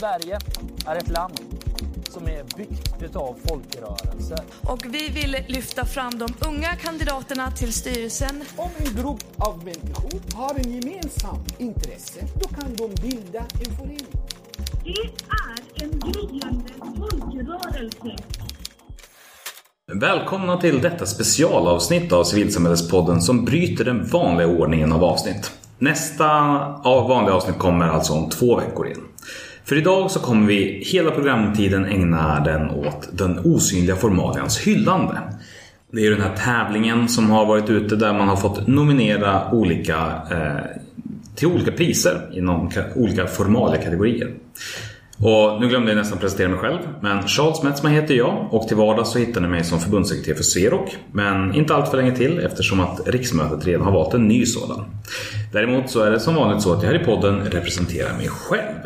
Sverige är ett land som är byggt utav folkrörelser. Och vi vill lyfta fram de unga kandidaterna till styrelsen. Om en grupp av människor har en gemensam intresse, då kan de bilda en förening. Det är en gryende folkrörelse. Välkomna till detta specialavsnitt av Civilsamhällespodden som bryter den vanliga ordningen av avsnitt. Nästa av vanliga avsnitt kommer alltså om två veckor igen. För idag så kommer vi hela programtiden ägna den åt den osynliga formalians hyllande. Det är ju den här tävlingen som har varit ute där man har fått nominera olika eh, till olika priser inom olika formalia-kategorier. Och nu glömde jag nästan presentera mig själv, men Charles Metzman heter jag och till vardags så hittar ni mig som förbundssekreterare för Sverok, men inte allt för länge till eftersom att riksmötet redan har valt en ny sådan. Däremot så är det som vanligt så att jag här i podden representerar mig själv.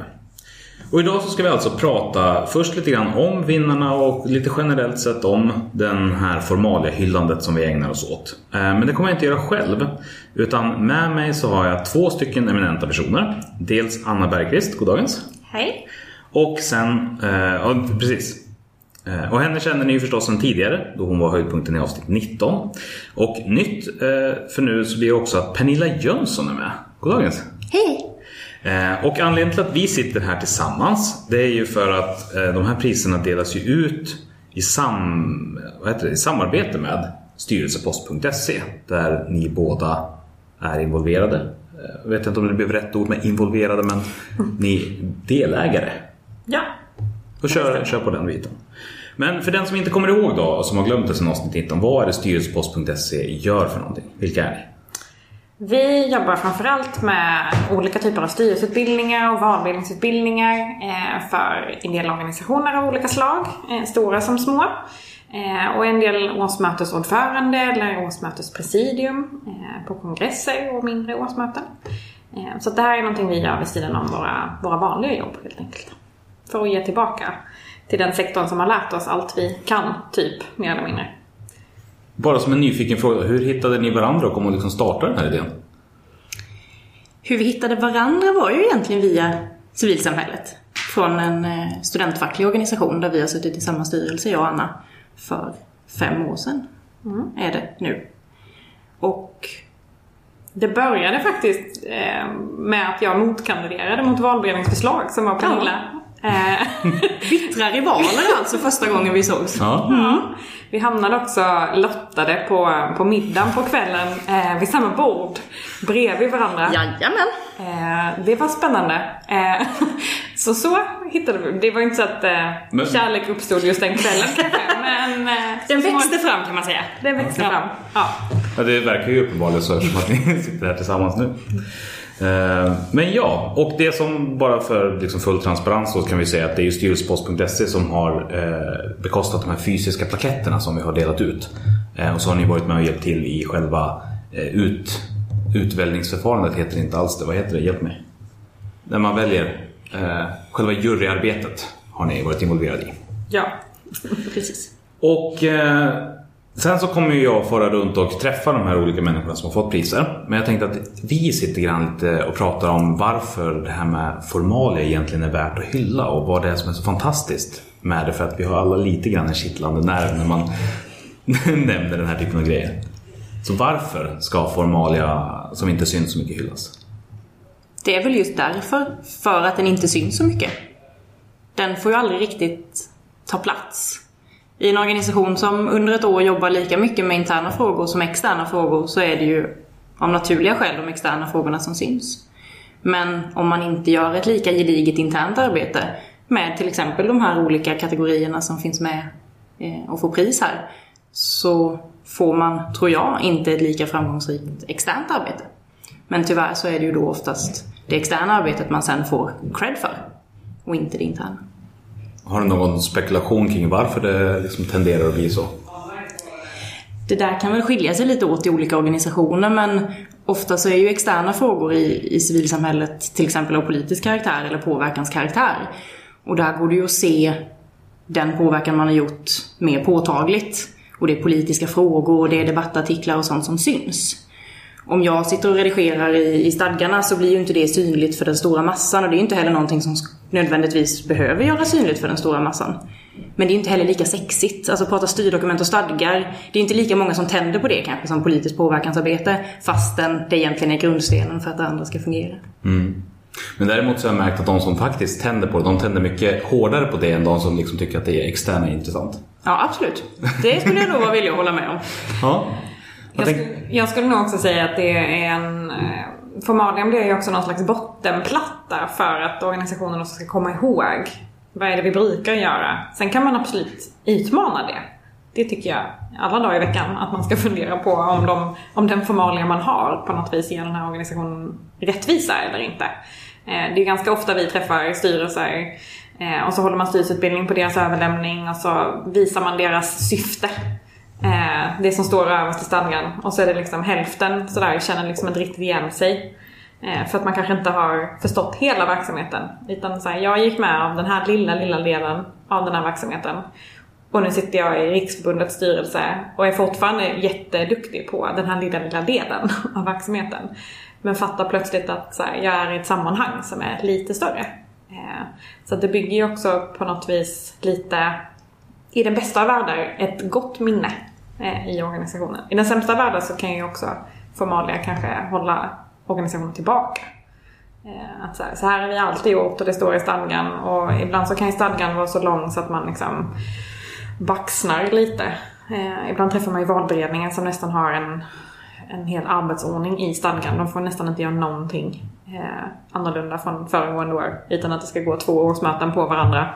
Och idag så ska vi alltså prata först lite grann om vinnarna och lite generellt sett om den här formalia-hyllandet som vi ägnar oss åt. Eh, men det kommer jag inte göra själv. Utan med mig så har jag två stycken eminenta personer. Dels Anna Bergqvist, goddagens. Hej. Och sen, eh, ja precis. Eh, och henne känner ni ju förstås sedan tidigare då hon var höjdpunkten i avsnitt 19. Och nytt för nu så blir också att Pernilla Jönsson är med. Goddagens. Hej. Eh, och anledningen till att vi sitter här tillsammans det är ju för att eh, de här priserna delas ju ut i, sam, det, i samarbete med styrelsepost.se där ni båda är involverade. Eh, jag vet inte om det blev rätt ord med involverade men ni är delägare. Ja. Och kör, kör på den biten. Men för den som inte kommer ihåg då och som har glömt det sen avsnitt 19, vad är det styrelsepost.se gör för någonting? Vilka är ni? Vi jobbar framförallt med olika typer av styrelseutbildningar och valbildningsutbildningar eh, för ideella organisationer av olika slag, eh, stora som små. Eh, och en del årsmötesordförande eller årsmötespresidium på kongresser och mindre årsmöten. Så det här är någonting vi gör vid sidan om våra, våra vanliga jobb helt enkelt. För att ge tillbaka till den sektorn som har lärt oss allt vi kan, typ, mer eller mindre. Bara som en nyfiken fråga, hur hittade ni varandra och kom att liksom starta den här idén? Hur vi hittade varandra var ju egentligen via civilsamhället. Från en eh, studentfacklig organisation där vi har suttit i samma styrelse, jag och Anna, för fem år sedan. Mm. Är det nu. Och det började faktiskt eh, med att jag motkandiderade mot valberedningsförslag som var Pernilla bittra rivaler alltså första gången vi sågs. Ja. Mm. Vi hamnade också lottade på, på middagen på kvällen eh, vid samma bord bredvid varandra. Jajamän. Eh, det var spännande. Eh, så så hittade vi. Det var inte så att eh, men... kärlek uppstod just den kvällen men... Eh, den växte fram kan man säga. Den växte ja. fram. Ja. ja. Det verkar ju uppenbarligen så eftersom att ni sitter här tillsammans nu. Eh, men ja, och det som bara för liksom full transparens så kan vi säga att det är styrelsepost.se som har eh, bekostat de här fysiska plaketterna som vi har delat ut. Eh, och så har ni varit med och hjälpt till i själva ut, utväljningsförfarandet, heter det inte alls det. Vad heter det? Hjälp mig. När man väljer själva juryarbetet har ni varit involverade i. Ja, precis. Och Sen så kommer ju jag fara runt och träffa de här olika människorna som har fått priser. Men jag tänkte att vi sitter grann lite och pratar om varför det här med formalia egentligen är värt att hylla och vad det är som är så fantastiskt med det. För att vi har alla lite grann en kittlande nerv när man nämner den här typen av grejer. Så varför ska formalia som inte syns så mycket hyllas? Det är väl just därför. För att den inte syns så mycket. Den får ju aldrig riktigt ta plats. I en organisation som under ett år jobbar lika mycket med interna frågor som externa frågor så är det ju av naturliga skäl de externa frågorna som syns. Men om man inte gör ett lika gediget internt arbete med till exempel de här olika kategorierna som finns med eh, och får pris här så får man, tror jag, inte ett lika framgångsrikt externt arbete. Men tyvärr så är det ju då oftast det externa arbetet man sen får cred för och inte det interna. Har du någon spekulation kring varför det liksom tenderar att bli så? Det där kan väl skilja sig lite åt i olika organisationer men ofta så är ju externa frågor i, i civilsamhället till exempel av politisk karaktär eller påverkanskaraktär. Och där går det ju att se den påverkan man har gjort mer påtagligt. Och det är politiska frågor och det är debattartiklar och sånt som syns. om jag sitter och redigerar i, i stadgarna så blir ju inte det synligt för den stora massan och det är ju inte heller någonting som nödvändigtvis behöver göra synligt för den stora massan. Men det är inte heller lika sexigt. Alltså prata styrdokument och stadgar. Det är inte lika många som tänder på det kanske som politiskt påverkansarbete. Fastän det egentligen är grundstenen för att det andra ska fungera. Men däremot så har jag märkt att de som faktiskt tänder på det, de tänder mycket hårdare på det än de som liksom tycker att det är externa intressant. Ja, absolut. Det skulle jag nog vara villig att hålla med om. Ja. Jag, jag skulle nog också säga att det är en eh, Formalien blir ju också någon slags bottenplatta för att organisationen också ska komma ihåg vad är det vi brukar göra. Sen kan man absolut utmana det. Det tycker jag alla dagar i veckan att man ska fundera på om, de, om den formalia man har på något vis ger den här organisationen rättvisa eller inte. Eh, det är ganska ofta vi träffar styrelser eh, och så håller man styrelseutbildning på deras överlämning och så visar man deras syfte Eh, det som står överst i stadgan. Och så är det liksom hälften sådär känner liksom inte riktigt igen sig. Eh, för att man kanske inte har förstått hela verksamheten. Utan så här, jag gick med av den här lilla, lilla delen av den här verksamheten. Och nu sitter jag i Riksförbundets styrelse och är fortfarande jätteduktig på den här lilla, lilla delen av verksamheten. Men fattar plötsligt att så här, jag är i ett sammanhang som är lite större. Eh, så det bygger ju också på något vis lite i den bästa av världar ett gott minne Eh, i organisationen. I den sämsta av världar så kan ju också formalia kanske hålla organisationen tillbaka. Eh, att så, här, så här har vi alltid gjort och det står i stadgan och ibland så kan ju stadgan vara så lång så att man liksom baxnar lite. Eh, ibland träffar man ju valberedningen som nästan har en, en hel arbetsordning i stadgan. De får nästan inte göra någonting annorlunda från föregående år utan att det ska gå två årsmöten på varandra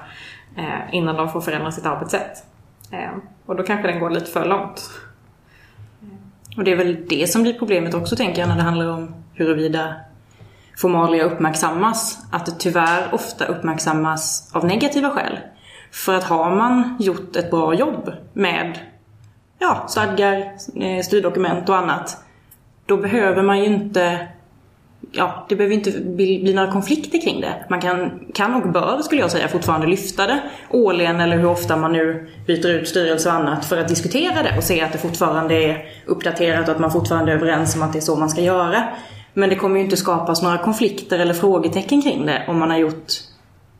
innan de får förändra sitt arbetssätt. Och då kanske den går lite för långt. Och det är väl det som blir problemet också tänker jag när det handlar om huruvida formalia uppmärksammas. Att det tyvärr ofta uppmärksammas av negativa skäl. För att har man gjort ett bra jobb med ja, stadgar, eh, styrdokument och annat. Då behöver man ju inte Ja, det behöver inte bli, bli några konflikter kring det. Man kan, kan och bör, skulle jag säga, fortfarande lyfta det årligen eller hur ofta man nu byter ut styrelse och annat för att diskutera det och se att det fortfarande är uppdaterat och att man fortfarande är överens om att det är så man ska göra. Men det kommer ju inte skapas några konflikter eller frågetecken kring det om man har gjort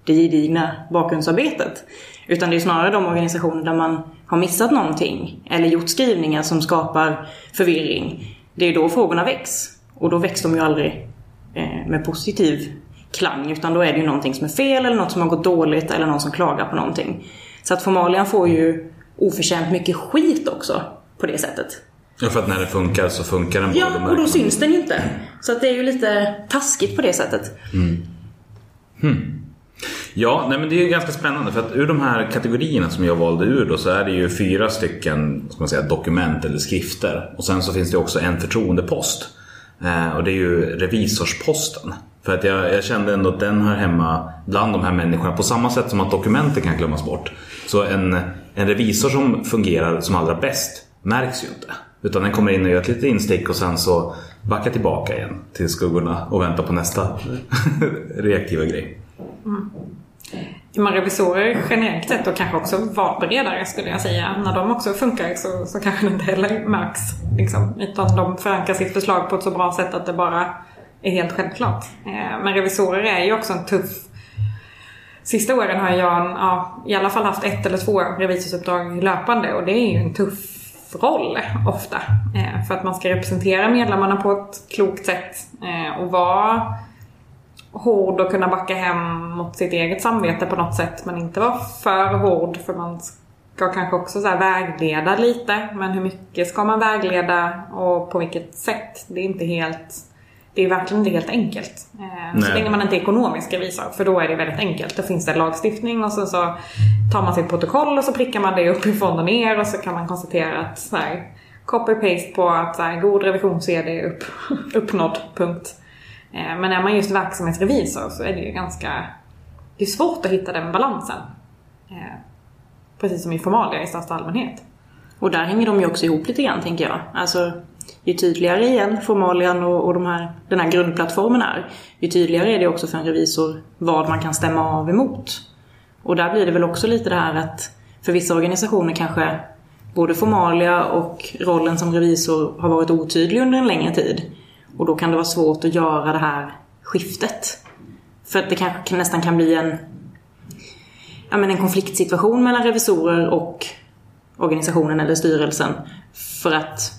det gedigna bakgrundsarbetet. Utan det är snarare de organisationer där man har missat någonting eller gjort skrivningar som skapar förvirring. Det är då frågorna väcks. Och då väcks de ju aldrig med positiv klang utan då är det ju någonting som är fel eller något som har gått dåligt eller någon som klagar på någonting. Så att formalian får ju oförtjänt mycket skit också på det sättet. Ja, för att när det funkar så funkar den. Ja, och då syns den ju inte. Så att det är ju lite taskigt på det sättet. Ja, nej, men det är ju ganska spännande för att ur de här kategorierna som jag valde ur då så är det ju fyra stycken ska man säga, dokument eller skrifter. Och sen så finns det också en förtroendepost. Eh, och det är ju revisorsposten. För att jag, jag kände ändå att den hör hemma bland de här människorna på samma sätt som att dokumenten kan glömmas bort. Så en, en revisor som fungerar som allra bäst märks ju inte. Utan den kommer in och gör ett litet instick och sen så backar tillbaka igen till skuggorna och väntar på nästa reaktiva grej. Mm man revisorer generellt sett och kanske också valberedare skulle jag säga. När de också funkar så, så kanske det inte heller märks. Liksom, utan de förankrar sitt förslag på ett så bra sätt att det bara är helt självklart. Eh, men revisorer är ju också en tuff... Sista åren har jag ja, i alla fall haft ett eller två revisorsuppdrag löpande och det är ju en tuff roll ofta. Eh, för att man ska representera medlemmarna på ett klokt sätt eh, och vara hård och kunna backa hem mot sitt eget samvete på något sätt men inte vara för hård för man ska kanske också så vägleda lite men hur mycket ska man vägleda och på vilket sätt? Det är inte helt det är verkligen inte helt enkelt. Eh, Så Nej. länge man inte är ekonomisk revisor, för då är det väldigt enkelt. Då finns det lagstiftning och så, så tar man sitt protokoll och så prickar man det uppifrån och ner och så kan man konstatera att så copy-paste på att så här, god revisions-CD är upp, uppnådd, punkt. Eh, men är man just verksamhetsrevisor så är det ju ganska... Det är svårt att hitta den balansen. Eh, precis som i formalia i största allmänhet. Och där hänger de ju också ihop lite grann tänker jag. Alltså, ju tydligare igen formalian och, och de här, den här grundplattformen är, ju tydligare är det också för en revisor vad man kan stämma av emot. Och där blir det väl också lite det här att för vissa organisationer kanske både formalia och rollen som revisor har varit otydlig under en längre tid. Och då kan det vara svårt att göra det här skiftet. För att det kanske nästan kan bli en, ja, men en konfliktsituation mellan revisorer och organisationen eller styrelsen. För att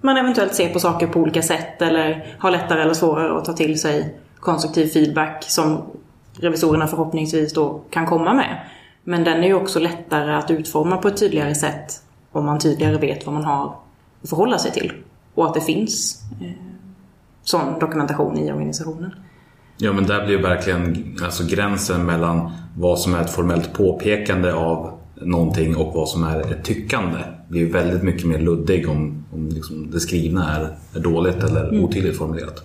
man eventuellt ser på saker på olika sätt eller har lättare eller svårare att ta till sig konstruktiv feedback som revisorerna förhoppningsvis då kan komma med. Men den är ju också lättare att utforma på ett tydligare sätt om man tydligare vet vad man har att förhålla sig till. Och att det finns eh, sån dokumentation i organisationen. Ja men där blir ju verkligen alltså, gränsen mellan vad som är ett formellt påpekande av någonting och vad som är ett tyckande blir väldigt mycket mer luddig om, om liksom det skrivna är, är dåligt eller otydligt formulerat.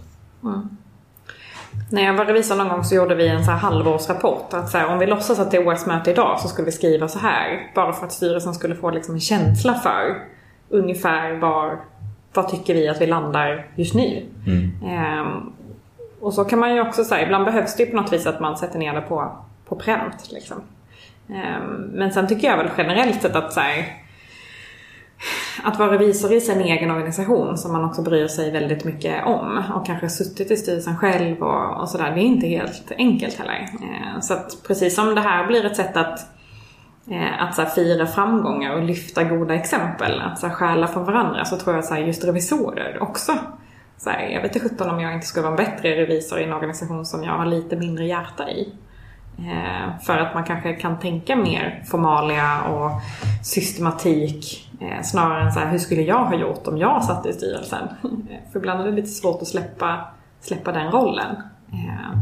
När jag var revisor någon gång så gjorde vi en så här halvårsrapport. Att så här, om vi låtsas att det är årsmöte idag så skulle vi skriva så här. Bara för att styrelsen skulle få liksom en känsla för ungefär var, vad tycker vi att vi landar just nu. Ehm, och så kan man ju också säga, ibland behövs det ju på något vis att man sätter ner det på, på pränt. Liksom. Ehm, men sen tycker jag väl generellt sett att så här, att vara revisor i sin egen organisation som man också bryr sig väldigt mycket om och kanske suttit i styrelsen själv och, och sådär. Det är inte helt enkelt heller. Eh, så att precis som det här blir ett sätt att, Eh, att så här, fira framgångar och lyfta goda exempel, att så här, stjäla från varandra, så tror jag så här, just revisorer också. Så här, jag vet inte sjutton om jag inte skulle vara en bättre revisor i en organisation som jag har lite mindre hjärta i. Eh, för att man kanske kan tänka mer formalia och systematik eh, snarare än så här, hur skulle jag ha gjort om jag satt i styrelsen? Eh, för ibland är det lite svårt att släppa, släppa den rollen. Eh,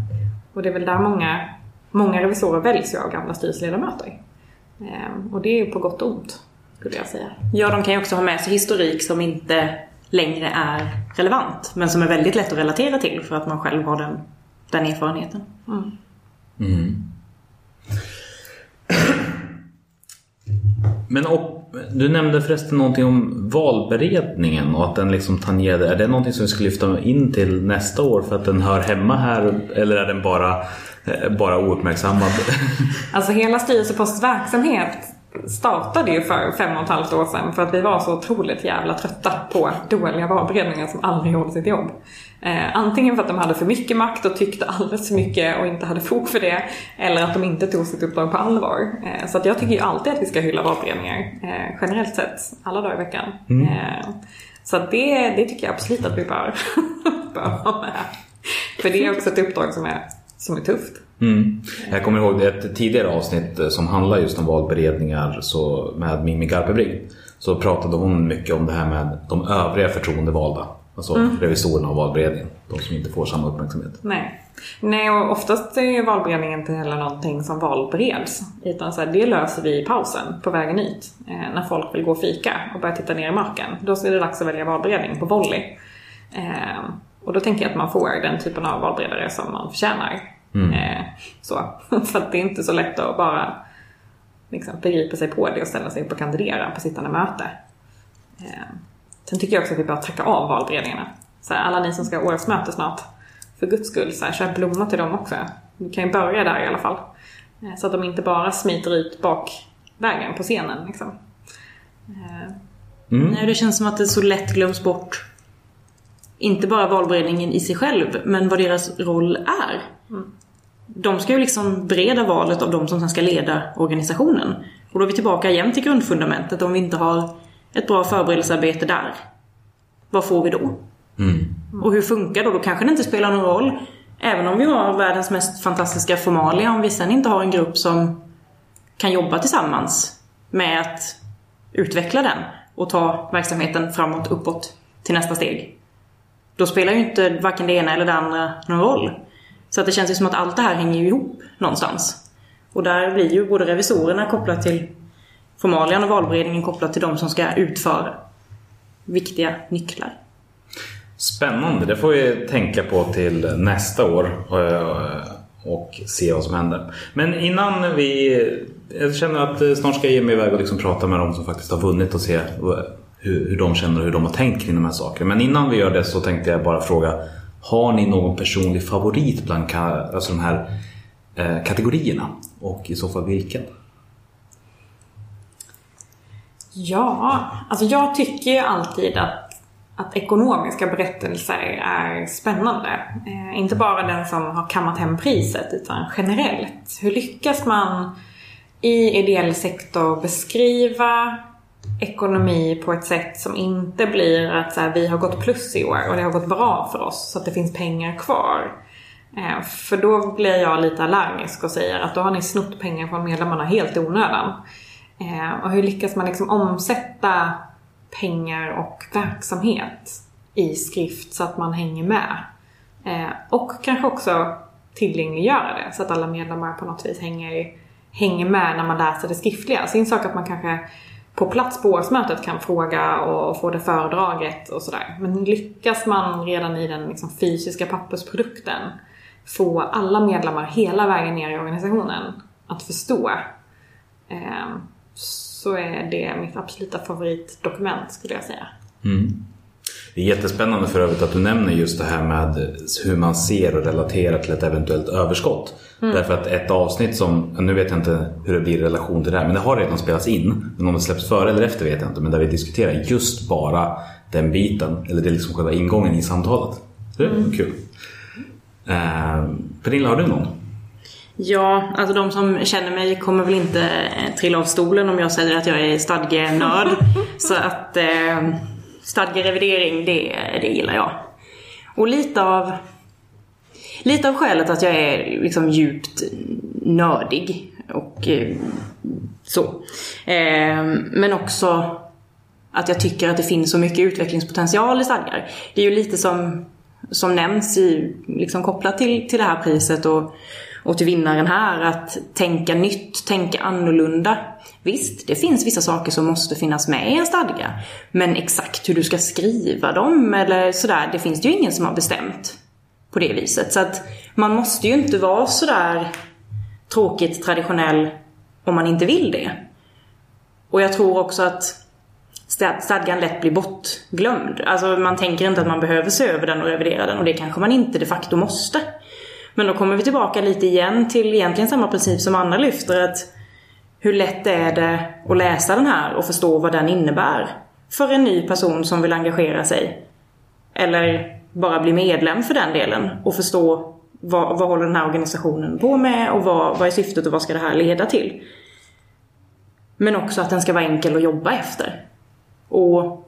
och det är väl där många, många revisorer väljs ju av gamla styrelseledamöter. Eh, och det är ju på gott och ont, skulle jag säga. Ja, de kan ju också ha med sig historik som inte längre är relevant. Men som är väldigt lätt att relatera till för att man själv har den, den erfarenheten. Men och, du nämnde förresten någonting om valberedningen och att den liksom tangerade. Är det någonting som vi ska lyfta in till nästa år för att den hör hemma här eller är den bara, bara ouppmärksammad? Alltså hela Styrelsepostens verksamhet startade ju för fem och ett halvt år sedan för att vi var så otroligt jävla trötta på dåliga valberedningar som aldrig gjorde sitt jobb. Eh, antingen för att de hade för mycket makt och tyckte alldeles för mycket och inte hade fog för det. Eller att de inte tog sitt uppdrag på allvar. Eh, så att jag tycker ju alltid att vi ska hylla valberedningar. Eh, generellt sett, alla dagar i veckan. Eh, så det, det tycker jag absolut att vi bör, bör ha med. För det är också ett uppdrag som är, som är tufft. Mm. Jag kommer ihåg ett tidigare avsnitt eh, som handlar just om valberedningar så med Mimmi Garpebrink. Så pratade hon mycket om det här med de övriga förtroendevalda. Alltså revisorerna och valberedningen. De som inte får samma uppmärksamhet. Nej. Nej, och oftast är ju valberedningen inte heller någonting som valbereds. Utan så här, det löser vi i pausen på vägen ut. Eh, när folk vill gå och fika och börja titta ner i marken. Då är det dags att välja valberedning på volley. Eh, och då tänker jag att man får den typen av valberedare som man förtjänar. Eh, så. För att det är inte så lätt att bara liksom, begripa sig på det och ställa sig upp och kandidera på sittande möte. Eh, sen tycker jag också att vi bör tacka av valberedningarna. Så här, alla ni som ska ha årsmöte snart, för guds skull, så här, köp blommor till dem också. Vi kan ju börja där i alla fall. Eh, så att de inte bara smiter ut bakvägen på scenen. Liksom. Eh, Nej, det känns som att det så lätt glöms bort. Inte bara valberedningen i sig själv, men vad deras roll är. De ska ju liksom bereda valet av de som sen ska leda organisationen. Och då är vi tillbaka igen till grundfundamentet. Om vi inte har ett bra förberedelsearbete där, vad får vi då? Och hur funkar då? Då kanske det inte spelar någon roll. Även om vi har världens mest fantastiska formalia, om vi sen inte har en grupp som kan jobba tillsammans med att utveckla den och ta verksamheten framåt, uppåt till nästa steg. Då spelar ju inte varken det ena eller det andra någon roll. Så att det känns ju som att allt det här hänger ihop någonstans. Och där blir ju både revisorerna kopplat till formalian och valberedningen kopplat till de som ska utföra viktiga nycklar. Spännande, det får vi tänka på till nästa år eh, och se vad som händer. Men innan vi... Jag känner att eh, snart ska jag ge mig iväg och liksom prata med de som faktiskt har vunnit och se eh, hur, hur de känner och hur de har tänkt kring de här sakerna. Men innan vi gör det så tänkte jag bara fråga Har ni någon personlig favorit bland ka- alltså de här eh, kategorierna? Och i så fall vilken? Ja, alltså jag tycker ju alltid att, att ekonomiska berättelser är spännande. Eh, inte bara den som har kammat hem priset utan generellt. Hur lyckas man i ideell sektor beskriva ekonomi på ett sätt som inte blir att så här, vi har gått plus i år och det har gått bra för oss så att det finns pengar kvar. Eh, för då blir jag lite allergisk och säger att då har ni snott pengar från medlemmarna helt i onödan. Eh, och hur lyckas man liksom omsätta pengar och verksamhet i skrift så att man hänger med? Eh, och kanske också tillgängliggöra det så att alla medlemmar på något vis hänger, hänger med när man läser det skriftliga. Så det en sak att man kanske på plats på årsmötet kan fråga och få det föredraget och sådär. Men lyckas man redan i den liksom fysiska pappersprodukten få alla medlemmar hela vägen ner i organisationen att förstå eh, så är det mitt absoluta favoritdokument skulle jag säga. Mm. Det är jättespännande för övrigt att du nämner just det här med hur man ser och relaterar till ett eventuellt överskott. Mm. Därför att ett avsnitt som, nu vet jag inte hur det blir i relation till det här, men det har redan spelats in. Men om det släpps före eller efter vet jag inte, men där vi diskuterar just bara den biten, eller det är liksom själva ingången i samtalet. det är mm. kul. Eh, Pernilla, har du någon? Ja, alltså de som känner mig kommer väl inte trilla av stolen om jag säger att jag är stadgenörd. Så att eh, stadgerevidering, det, det gillar jag. Och lite av, lite av skälet att jag är liksom djupt nördig och eh, så. Eh, men också att jag tycker att det finns så mycket utvecklingspotential i stadgar. Det är ju lite som, som nämns i, liksom kopplat till, till det här priset och och till vinnaren här att tänka nytt, tänka annorlunda. Visst, det finns vissa saker som måste finnas med i en stadga. Men exakt hur du ska skriva dem eller sådär, det finns det ju ingen som har bestämt på det viset. Så att man måste ju inte vara sådär tråkigt traditionell om man inte vill det. Och jag tror också att stadgan lätt blir bortglömd. Alltså man tänker inte att man behöver se över den och revidera den och det kanske man inte de facto måste. Men då kommer vi tillbaka lite igen till egentligen samma princip som Anna lyfter. Att hur lätt är det att läsa den här och förstå vad den innebär? För en ny person som vill engagera sig. Eller bara bli medlem för den delen och förstå vad, vad håller den här organisationen på med och vad, vad är syftet och vad ska det här leda till? Men också att den ska vara enkel att jobba efter. Och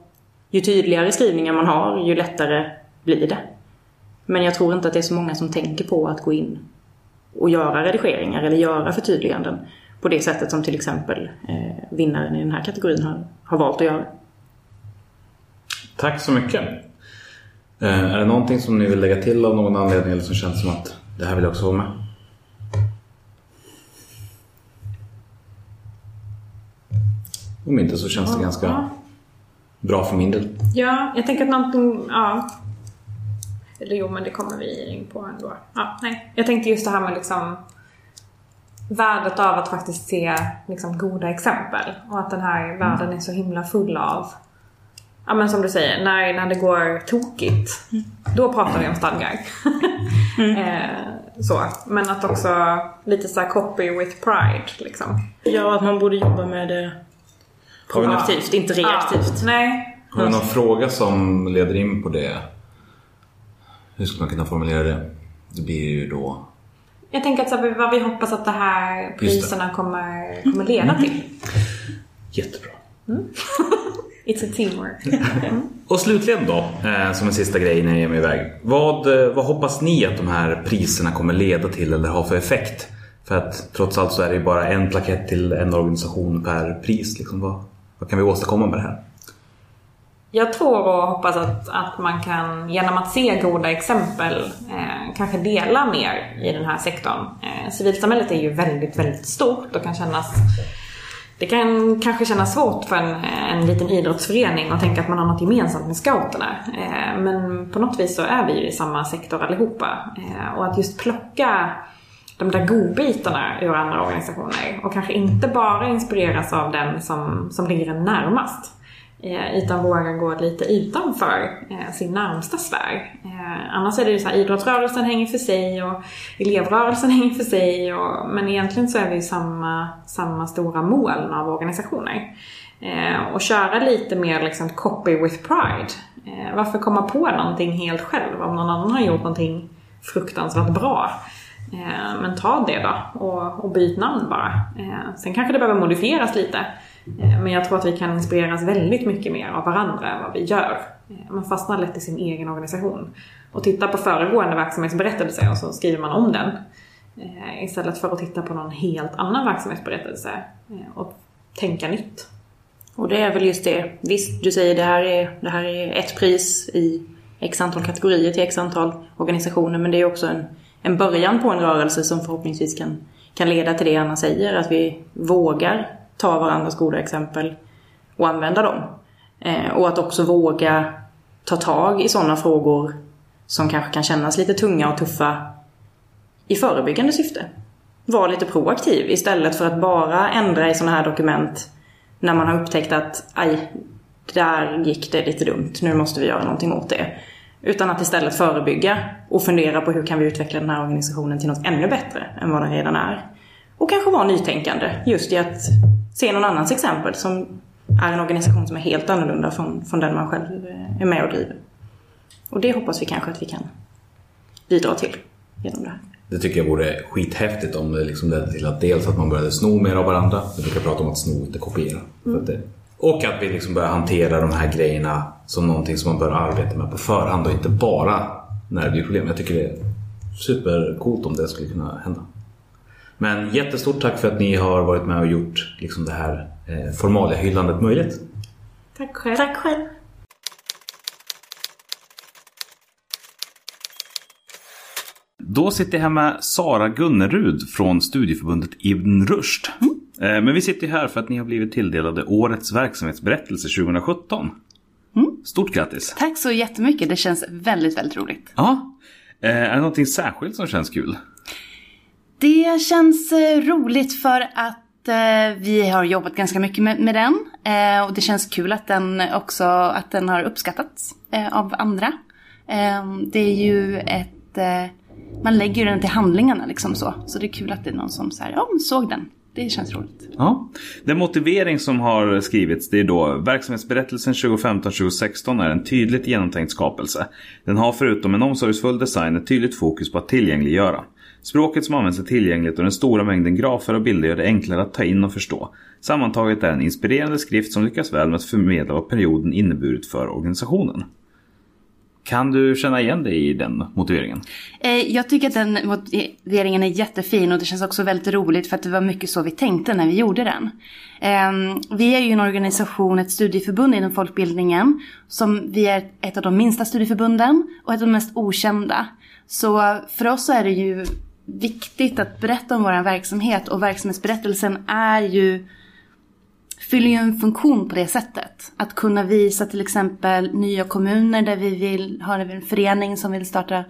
ju tydligare skrivningar man har, ju lättare blir det. Men jag tror inte att det är så många som tänker på att gå in och göra redigeringar eller göra förtydliganden på det sättet som till exempel eh, vinnaren i den här kategorin har, har valt att göra. Tack så mycket. Eh, är det någonting som ni vill lägga till av någon anledning eller som känns som att det här vill jag också vara med? Om inte så känns det ganska bra för min del. Ja, jag tänker att någonting, ja, eller jo, men det kommer vi in på ändå. Ja, nej. Jag tänkte just det här med liksom värdet av att faktiskt se liksom, goda exempel. Och att den här världen är så himla full av Ja men som du säger, när, när det går tokigt. Då pratar vi om stadgar. Mm. eh, så. Men att också lite så copy with pride liksom. Ja, att man borde jobba med det proaktivt, inte reaktivt. Ja, nej. Har du någon fråga som leder in på det? Hur skulle man kunna formulera det? Det blir ju då... Jag tänker att så här, vad vi hoppas att de här priserna kommer, kommer leda till. Mm. Jättebra. Mm. It's a teamwork. Mm. Och slutligen då, eh, som en sista grej innan jag ger mig iväg. Vad, eh, vad hoppas ni att de här priserna kommer leda till eller ha för effekt? För att trots allt så är det ju bara en plakett till en organisation per pris. Liksom. Vad, vad kan vi åstadkomma med det här? Jag tror och hoppas att, att man kan, genom att se goda exempel, eh, kanske dela mer i den här sektorn. Eh, civilsamhället är ju väldigt, väldigt stort och kan kännas det kan kanske kännas svårt för en, eh, en liten idrottsförening att tänka att man har något gemensamt med scouterna. Eh, men på något vis så är vi ju i samma sektor allihopa. Eh, och att just plocka de där godbitarna ur andra organisationer och kanske inte bara inspireras av den som, som ligger en närmast. Eh, Utan vågar gå lite utanför eh, sin närmsta sfär. Eh, annars är det ju så här, idrottsrörelsen hänger för sig och elevrörelsen hänger för sig. Och, men egentligen så är vi ju samma, samma stora moln av organisationer. Och köra lite mer liksom copy with pride. Varför komma på någonting helt själv om någon annan har gjort någonting fruktansvärt bra? Men ta det då och, och byt namn bara. Sen kanske det behöver modifieras lite. Eh, men jag tror att vi kan inspireras väldigt mycket mer av varandra än vad vi gör. Eh, man fastnar lätt i sin egen organisation. Och tittar på föregående verksamhetsberättelse och så skriver man om den. Eh, istället för att titta på någon helt annan verksamhetsberättelse och tänka nytt. Och det är väl just det. Visst, du säger det här är, det här är ett pris i x antal kategorier till x antal organisationer. Men det är också en, en början på en rörelse som förhoppningsvis kan, kan leda till det Anna säger. Att vi vågar ta varandras goda exempel och använda dem. Eh, och att också våga ta tag i sådana frågor som kanske kan kännas lite tunga och tuffa i förebyggande syfte. Var lite proaktiv istället för att bara ändra i sådana här dokument när man har upptäckt att aj, där gick det lite dumt, nu måste vi göra någonting åt det. Utan att istället förebygga och fundera på hur kan vi utveckla den här organisationen till något ännu bättre än vad den redan är. Och kanske vara nytänkande just i att se någon annans exempel som är en organisation som är helt annorlunda från, från den man själv är med och driver. Och det hoppas vi kanske att vi kan bidra till genom det här. Det tycker jag vore skithäftigt om det liksom ledde till att dels att man började sno mer av varandra. Vi brukar prata om att sno, inte kopiera. För att det, och att vi liksom börjar hantera de här grejerna som någonting som man bör arbeta med på förhand och inte bara när det blir problem. Jag tycker det är supercoolt om det skulle kunna hända. Men jättestort tack för att ni har varit med och gjort liksom det här eh, formaliahyllandet möjligt. Tack själv. Tack själv! Då sitter jag här med Sara Gunnerud från studieförbundet Ibn Rushd. Eh, Men vi sitter här för att ni har blivit tilldelade Årets verksamhetsberättelse 2017. Stort grattis! Tack så jättemycket. Det känns väldigt, väldigt roligt. Ja. Eh, Är det någonting särskilt som känns kul? Det känns eh, roligt för att eh, vi har jobbat ganska mycket med, med den. Eh, och det känns kul att den också att den har uppskattats av andra. Det är ju ett... Man lägger ju den till handlingarna liksom så. Så det är kul att det är någon som så här, ja, såg den. Det känns roligt. Ja. Den motivering som har skrivits det är då verksamhetsberättelsen 2015-2016 är en tydligt genomtänkt skapelse. Den har förutom en omsorgsfull design ett tydligt fokus på att tillgängliggöra. Språket som används är tillgängligt och den stora mängden grafer och bilder gör det enklare att ta in och förstå. Sammantaget är det en inspirerande skrift som lyckas väl med att förmedla vad perioden inneburit för organisationen. Kan du känna igen dig i den motiveringen? Eh, jag tycker att den motiveringen är jättefin och det känns också väldigt roligt för att det var mycket så vi tänkte när vi gjorde den. Ehm, vi är ju en organisation, ett studieförbund inom folkbildningen. Som vi är ett av de minsta studieförbunden och ett av de mest okända. Så för oss så är det ju viktigt att berätta om vår verksamhet och verksamhetsberättelsen är ju fyller ju en funktion på det sättet. Att kunna visa till exempel nya kommuner där vi vill ha en förening som vill starta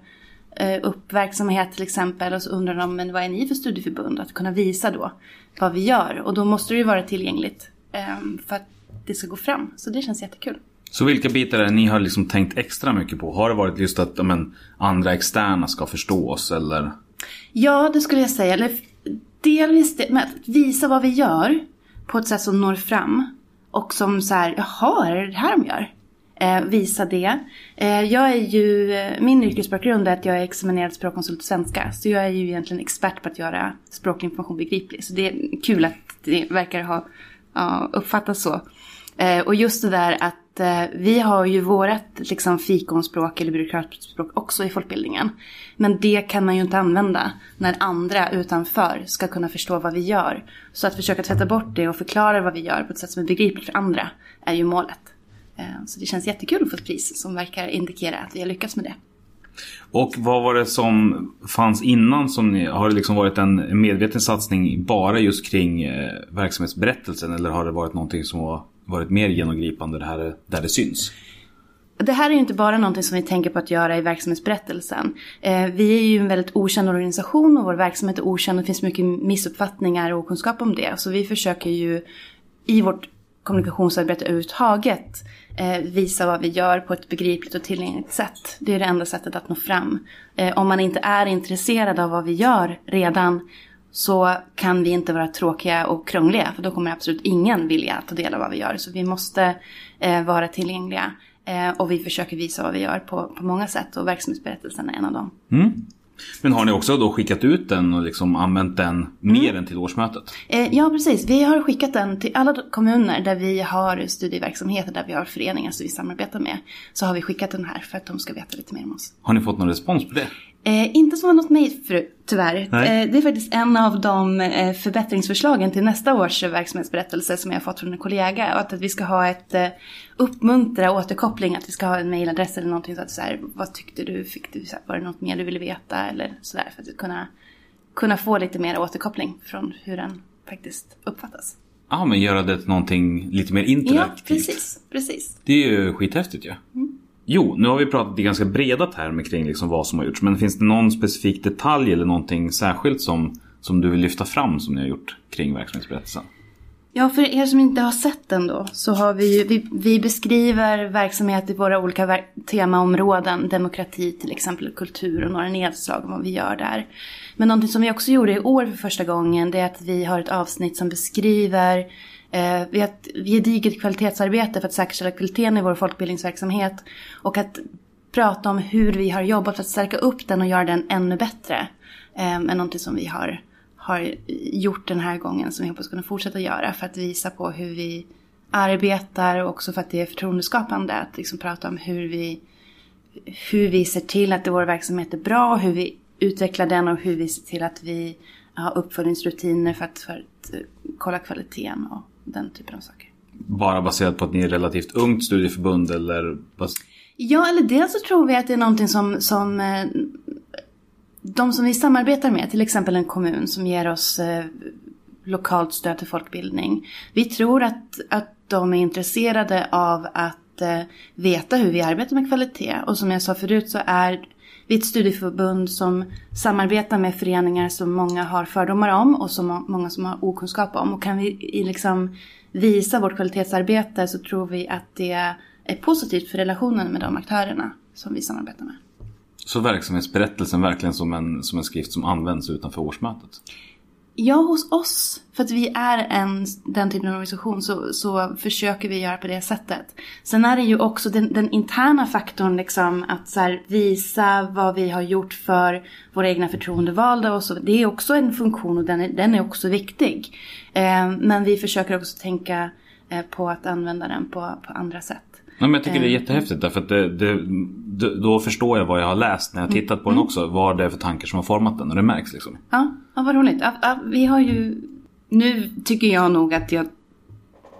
eh, upp verksamhet till exempel. Och så undrar de, men vad är ni för studieförbund? Att kunna visa då vad vi gör. Och då måste det ju vara tillgängligt ehm, för att det ska gå fram. Så det känns jättekul. Så vilka bitar är det ni har liksom tänkt extra mycket på? Har det varit just att men, andra externa ska förstå oss eller? Ja, det skulle jag säga. Eller, delvis det, med att visa vad vi gör på ett sätt som når fram. Och som så här, jaha, är det det här de gör? Eh, visa det. Eh, jag är ju, min yrkesbakgrund är att jag är examinerad språkkonsult i svenska. Så jag är ju egentligen expert på att göra språklig information begriplig. Så det är kul att det verkar ha ja, uppfattats så. Eh, och just det där att eh, vi har ju vårat liksom, fikonspråk eller byråkratspråk också i folkbildningen. Men det kan man ju inte använda när andra utanför ska kunna förstå vad vi gör. Så att försöka tvätta bort det och förklara vad vi gör på ett sätt som är begripligt för andra är ju målet. Eh, så det känns jättekul att få ett pris som verkar indikera att vi har lyckats med det. Och vad var det som fanns innan? Som ni, har det liksom varit en medveten satsning bara just kring eh, verksamhetsberättelsen eller har det varit någonting som har varit mer genomgripande det här, där det syns? Det här är ju inte bara någonting som vi tänker på att göra i verksamhetsberättelsen. Eh, vi är ju en väldigt okänd organisation och vår verksamhet är okänd. Det finns mycket missuppfattningar och okunskap om det. Så vi försöker ju i vårt kommunikationsarbete överhuvudtaget eh, visa vad vi gör på ett begripligt och tillgängligt sätt. Det är det enda sättet att nå fram. Eh, om man inte är intresserad av vad vi gör redan så kan vi inte vara tråkiga och krångliga. För då kommer absolut ingen vilja ta del av vad vi gör. Så vi måste eh, vara tillgängliga. Eh, och vi försöker visa vad vi gör på, på många sätt. Och verksamhetsberättelsen är en av dem. Mm. Men har ni också då skickat ut den och liksom använt den mer än till årsmötet? Eh, ja, precis. Vi har skickat den till alla kommuner där vi har studieverksamheter, där vi har föreningar som vi samarbetar med. Så har vi skickat den här för att de ska veta lite mer om oss. Har ni fått någon respons på det? Eh, inte som har nått mig för, tyvärr. Eh, det är faktiskt en av de eh, förbättringsförslagen till nästa års verksamhetsberättelse som jag har fått från en kollega. Att, att vi ska ha ett eh, uppmuntra återkoppling, att vi ska ha en mailadress eller någonting så att så här, vad tyckte du, fick du, så här, var det något mer du ville veta eller sådär. För att kunna, kunna få lite mer återkoppling från hur den faktiskt uppfattas. Ja, men göra det till någonting lite mer Ja, interaktivt. precis, precis. Det är ju skithäftigt ju. Jo, nu har vi pratat i ganska breda termer kring liksom vad som har gjorts. Men finns det någon specifik detalj eller någonting särskilt som, som du vill lyfta fram som ni har gjort kring verksamhetsberättelsen? Ja, för er som inte har sett den då, så har vi ju, vi, vi beskriver verksamhet i våra olika ver- temaområden. Demokrati till exempel, kultur och några nedslag om vad vi gör där. Men någonting som vi också gjorde i år för första gången, det är att vi har ett avsnitt som beskriver eh, vi har ett gediget kvalitetsarbete för att säkerställa kvaliteten i vår folkbildningsverksamhet. Och att prata om hur vi har jobbat för att stärka upp den och göra den ännu bättre. Eh, är någonting som vi har har gjort den här gången som vi hoppas kunna fortsätta göra för att visa på hur vi arbetar och också för att det är förtroendeskapande att liksom prata om hur vi, hur vi ser till att vår verksamhet är bra, hur vi utvecklar den och hur vi ser till att vi har uppföljningsrutiner för att, för att eh, kolla kvaliteten och den typen av saker. Bara baserat på att ni är relativt ungt studieförbund eller? Ja, eller dels så tror vi att det är någonting som, som eh, de som vi samarbetar med, till exempel en kommun som ger oss eh, lokalt stöd till folkbildning. Vi tror att, att de är intresserade av att eh, veta hur vi arbetar med kvalitet. Och som jag sa förut så är vi är ett studieförbund som samarbetar med föreningar som många har fördomar om och som många som har okunskap om. Och kan vi liksom visa vårt kvalitetsarbete så tror vi att det är positivt för relationen med de aktörerna som vi samarbetar med. Så verksamhetsberättelsen verkligen som en, som en skrift som används utanför årsmötet? Ja, hos oss, för att vi är en, den typen av organisation, så, så försöker vi göra på det sättet. Sen är det ju också den, den interna faktorn, liksom, att så här, visa vad vi har gjort för våra egna förtroendevalda och så. Det är också en funktion och den är, den är också viktig. Eh, men vi försöker också tänka eh, på att använda den på, på andra sätt. Ja, men jag tycker det är Eh, jättehäftigt därför att det, det, då förstår jag vad jag har läst när jag Mm. tittat på den också. Vad det är för tankar som har format den och det märks liksom. Ja, ja vad roligt. Ja, ja, vi har ju... Nu tycker jag nog att jag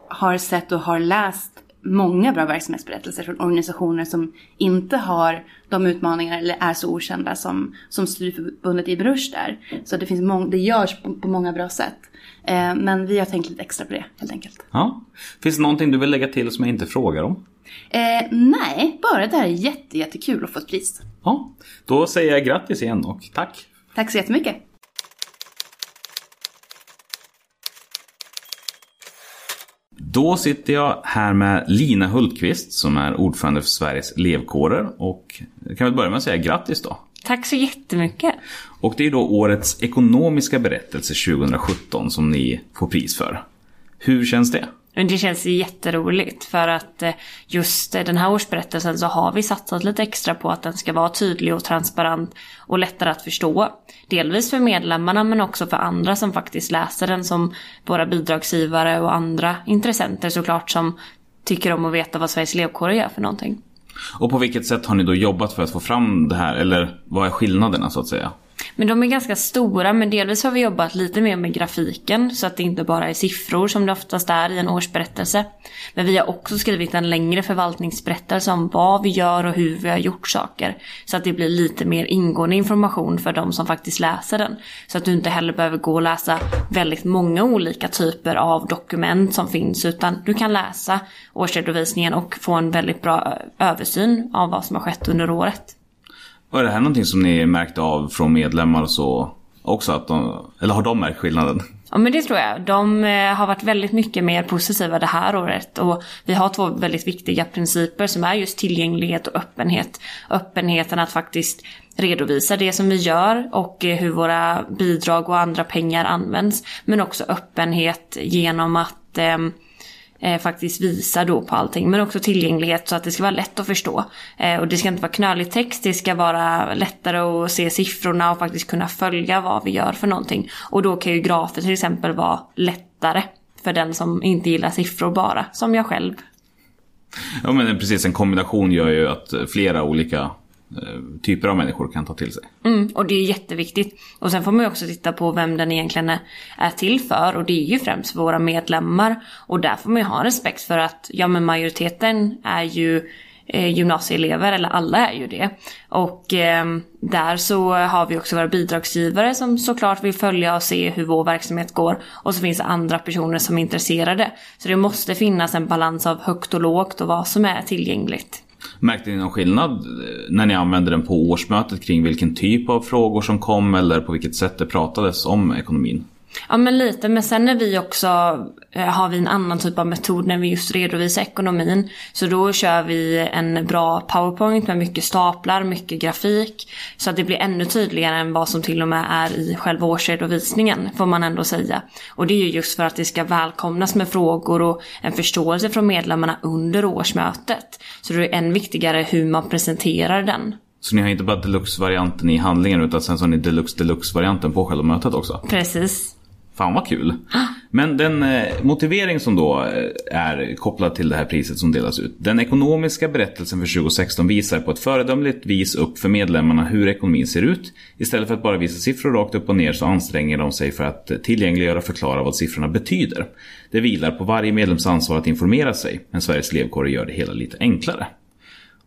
har sett och har läst många bra verksamhetsberättelser från organisationer som inte har de utmaningar eller är så okända som, som Studieförbundet i Brush där. Så det, finns mång, det görs på, på många bra sätt. Eh, men vi har tänkt lite extra på det helt enkelt. Ja. Finns det någonting du vill lägga till som jag inte frågar om? Eh, nej, bara det här är jätte, jättekul att få ett pris. Ja, då säger jag grattis igen och tack. Tack så jättemycket. Då sitter jag här med Lina Hultqvist som är ordförande för Sveriges elevkårer och jag kan väl börja med att säga grattis då. Tack så jättemycket. Och det är då årets ekonomiska berättelse 2017 som ni får pris för. Hur känns det? Men Det känns jätteroligt för att eh, just eh, den här årsberättelsen så har vi satsat lite extra på att den ska vara tydlig och transparent och lättare att förstå. Delvis för medlemmarna men också för andra som faktiskt läser den som våra bidragsgivare och andra intressenter såklart som tycker om att veta vad Sveriges elevkårer gör för någonting. Och på vilket sätt har ni då jobbat för att få fram det här? Eller vad är skillnaderna så att säga? Men de är ganska stora men delvis har vi jobbat lite mer med grafiken så att det inte bara är siffror som det oftast är i en årsberättelse. Men vi har också skrivit en längre förvaltningsberättelse om vad vi gör och hur vi har gjort saker. Så att det blir lite mer ingående information för de som faktiskt läser den. Så att du inte heller behöver gå och läsa väldigt många olika typer av dokument som finns utan du kan läsa årsredovisningen och få en väldigt bra översyn av vad som har skett under året. Och är det här någonting som ni märkte av från medlemmar och så? också? Att de, eller har de märkt skillnaden? Ja men det tror jag. De eh, har varit väldigt mycket mer positiva det här året. Och vi har två väldigt viktiga principer som är just tillgänglighet och öppenhet. Öppenheten att faktiskt redovisa det som vi gör och eh, hur våra bidrag och andra pengar används. Men också öppenhet genom att ehm, eh, faktiskt visar då på allting. Men också tillgänglighet så att det ska vara lätt att förstå. Eh, och det ska inte vara knölig text, det ska vara lättare att se siffrorna och faktiskt kunna följa vad vi gör för någonting. Och då kan ju grafer till exempel vara lättare för den som inte gillar siffror bara, som jag själv. Ja men precis, en kombination gör ju att flera olika Eh, typer av människor kan ta till sig. Mm, och det är jätteviktigt. Och sen får man ju också titta på vem den egentligen är, till för. Och det är ju främst våra medlemmar. Och där får man ju ha respekt för att ja men majoriteten är ju eh, gymnasieelever, eller alla är ju det. Och eh, där så har vi också våra bidragsgivare som såklart vill följa och se hur vår verksamhet går. Och så finns det andra personer som är intresserade. Så det måste finnas en balans av högt och lågt och vad som är tillgängligt. Märkte ni någon skillnad eh, när ni använde den på årsmötet kring vilken typ av frågor som kom eller på vilket sätt det pratades om ekonomin? Ja men lite, men sen är vi också, eh, har vi en annan typ av metod när vi just redovisar ekonomin. Så då kör vi en bra powerpoint med mycket staplar, mycket grafik. Så att det blir ännu tydligare än vad som till och med är i själva årsredovisningen, får man ändå säga. Och det är ju just för att det ska välkomnas med frågor och en förståelse från medlemmarna under årsmötet. Så det är än viktigare hur man presenterar den. Så ni har inte bara deluxe-varianten i handlingen utan sen så har ni deluxe-deluxe-varianten på själva mötet också? Precis. Fan vad kul. Men den eh, motivering som då eh, är kopplad till det här priset som delas ut. Den ekonomiska berättelsen för 2016 visar på ett föredömligt vis upp för medlemmarna hur ekonomin ser ut. Istället för att bara visa siffror rakt upp och ner så anstränger de sig för att tillgängliggöra och förklara vad siffrorna betyder. Det vilar på varje medlems ansvar att informera sig, men Sveriges elevkårer gör det hela lite enklare.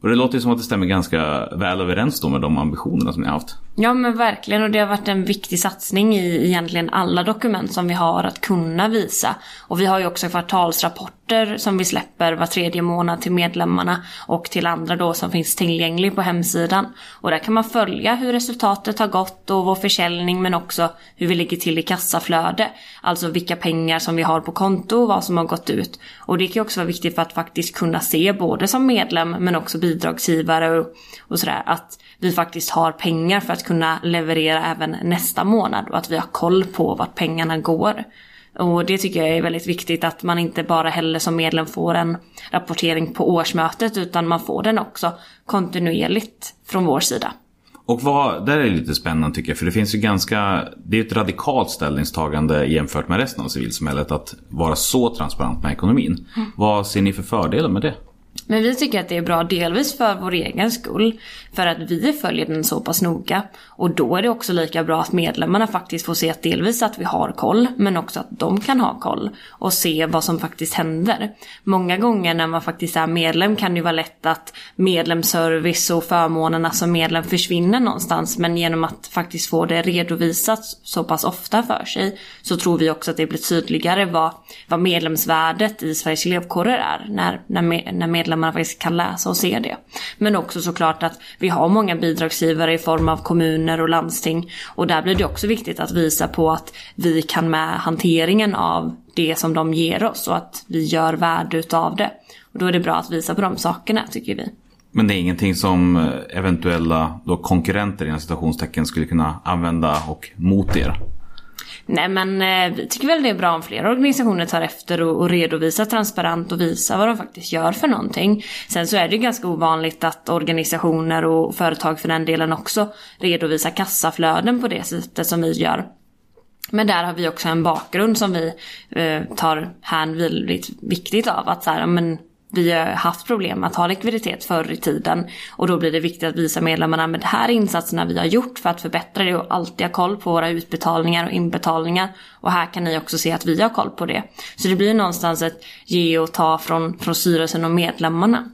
Och det låter ju som att det stämmer ganska väl överens då med de ambitionerna som ni har haft. Ja men verkligen och det har varit en viktig satsning i egentligen alla dokument som vi har att kunna visa. Och vi har ju också kvartalsrapporter som vi släpper var tredje månad till medlemmarna och till andra då som finns tillgänglig på hemsidan. Och där kan man följa hur resultatet har gått och vår försäljning men också hur vi ligger till i kassaflöde. Alltså vilka pengar som vi har på konto och vad som har gått ut. Och det kan ju också vara viktigt för att faktiskt kunna se både som medlem men också bidragsgivare och, och sådär att vi faktiskt har pengar för att kunna leverera även nästa månad och att vi har koll på vart pengarna går. Och det tycker jag är väldigt viktigt att man inte bara heller som medlem får en rapportering på årsmötet utan man får den också kontinuerligt från vår sida. Och vad, där är det lite spännande tycker jag, för det finns ju ganska, det är ett radikalt ställningstagande jämfört med resten av civilsamhället att vara så transparent med ekonomin. Mm. Vad ser ni för fördelar med det? Men vi tycker att det är bra delvis för vår egen skull. För att vi följer den så pass noga. Och då är det också lika bra att medlemmarna faktiskt får se att delvis att vi har koll. Men också att de kan ha koll. Och se vad som faktiskt händer. Många gånger när man faktiskt är medlem kan det vara lätt att medlemsservice och förmånerna som medlem försvinner någonstans. Men genom att faktiskt få det redovisat så pass ofta för sig. Så tror vi också att det blir tydligare vad, vad medlemsvärdet i Sveriges elevkårer är. När, när, när medlemmarna faktiskt kan läsa och se det. Men också såklart att vi har många bidragsgivare i form av kommuner och landsting. Och där blir det också viktigt att visa på att vi kan med hanteringen av det som de ger oss och att vi gör värde utav det. Och då är det bra att visa på de sakerna tycker vi. Men det är ingenting som eh, eventuella då konkurrenter inom citationstecken skulle kunna använda och mot er? Nej men eh, vi tycker väl det är bra om fler organisationer tar efter och, och redovisar transparent och visar vad de faktiskt gör för någonting. Sen så är det ju ganska ovanligt att organisationer och företag för den delen också redovisar kassaflöden på det sättet som vi gör. Men där har vi också en bakgrund som vi eh, tar här väldigt viktigt av. Att så här, men vi har haft problem med att ha likviditet förr i tiden. Och då blir det viktigt att visa medlemmarna med de här insatserna vi har gjort för att förbättra det och alltid ha koll på våra utbetalningar och inbetalningar. Och här kan ni också se att vi har koll på det. Så det blir någonstans ett ge och ta från, från styrelsen och medlemmarna.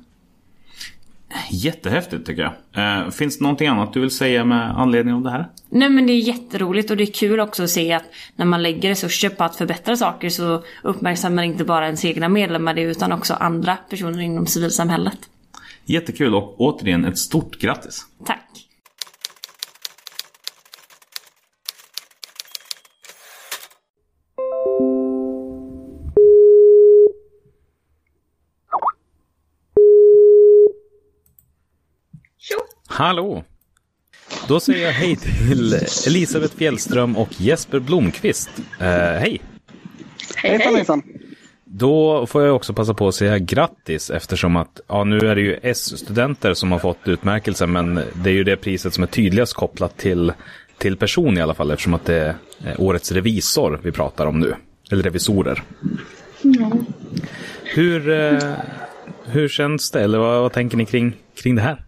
Jättehäftigt tycker jag. Eh, finns det någonting annat du vill säga med anledning av det här? Nej men det är jätteroligt och det är kul också att se att när man lägger resurser på att förbättra saker så uppmärksammar inte bara ens egna medlemmar det utan också andra personer inom civilsamhället. Jättekul och återigen ett stort grattis. Tack. Hallå! Då säger jag hej till Elisabeth Fjällström och Jesper Blomqvist. Eh, hej! Hej, hej! Då får jag också passa på att säga grattis eftersom att ja, nu är det ju S-studenter som har fått utmärkelsen men det är ju det priset som är tydligast kopplat till, till person i alla fall eftersom att det är årets revisor vi pratar om nu. Eller revisorer. Mm. Hur, eh, hur känns det eller vad, vad tänker ni kring, kring det här?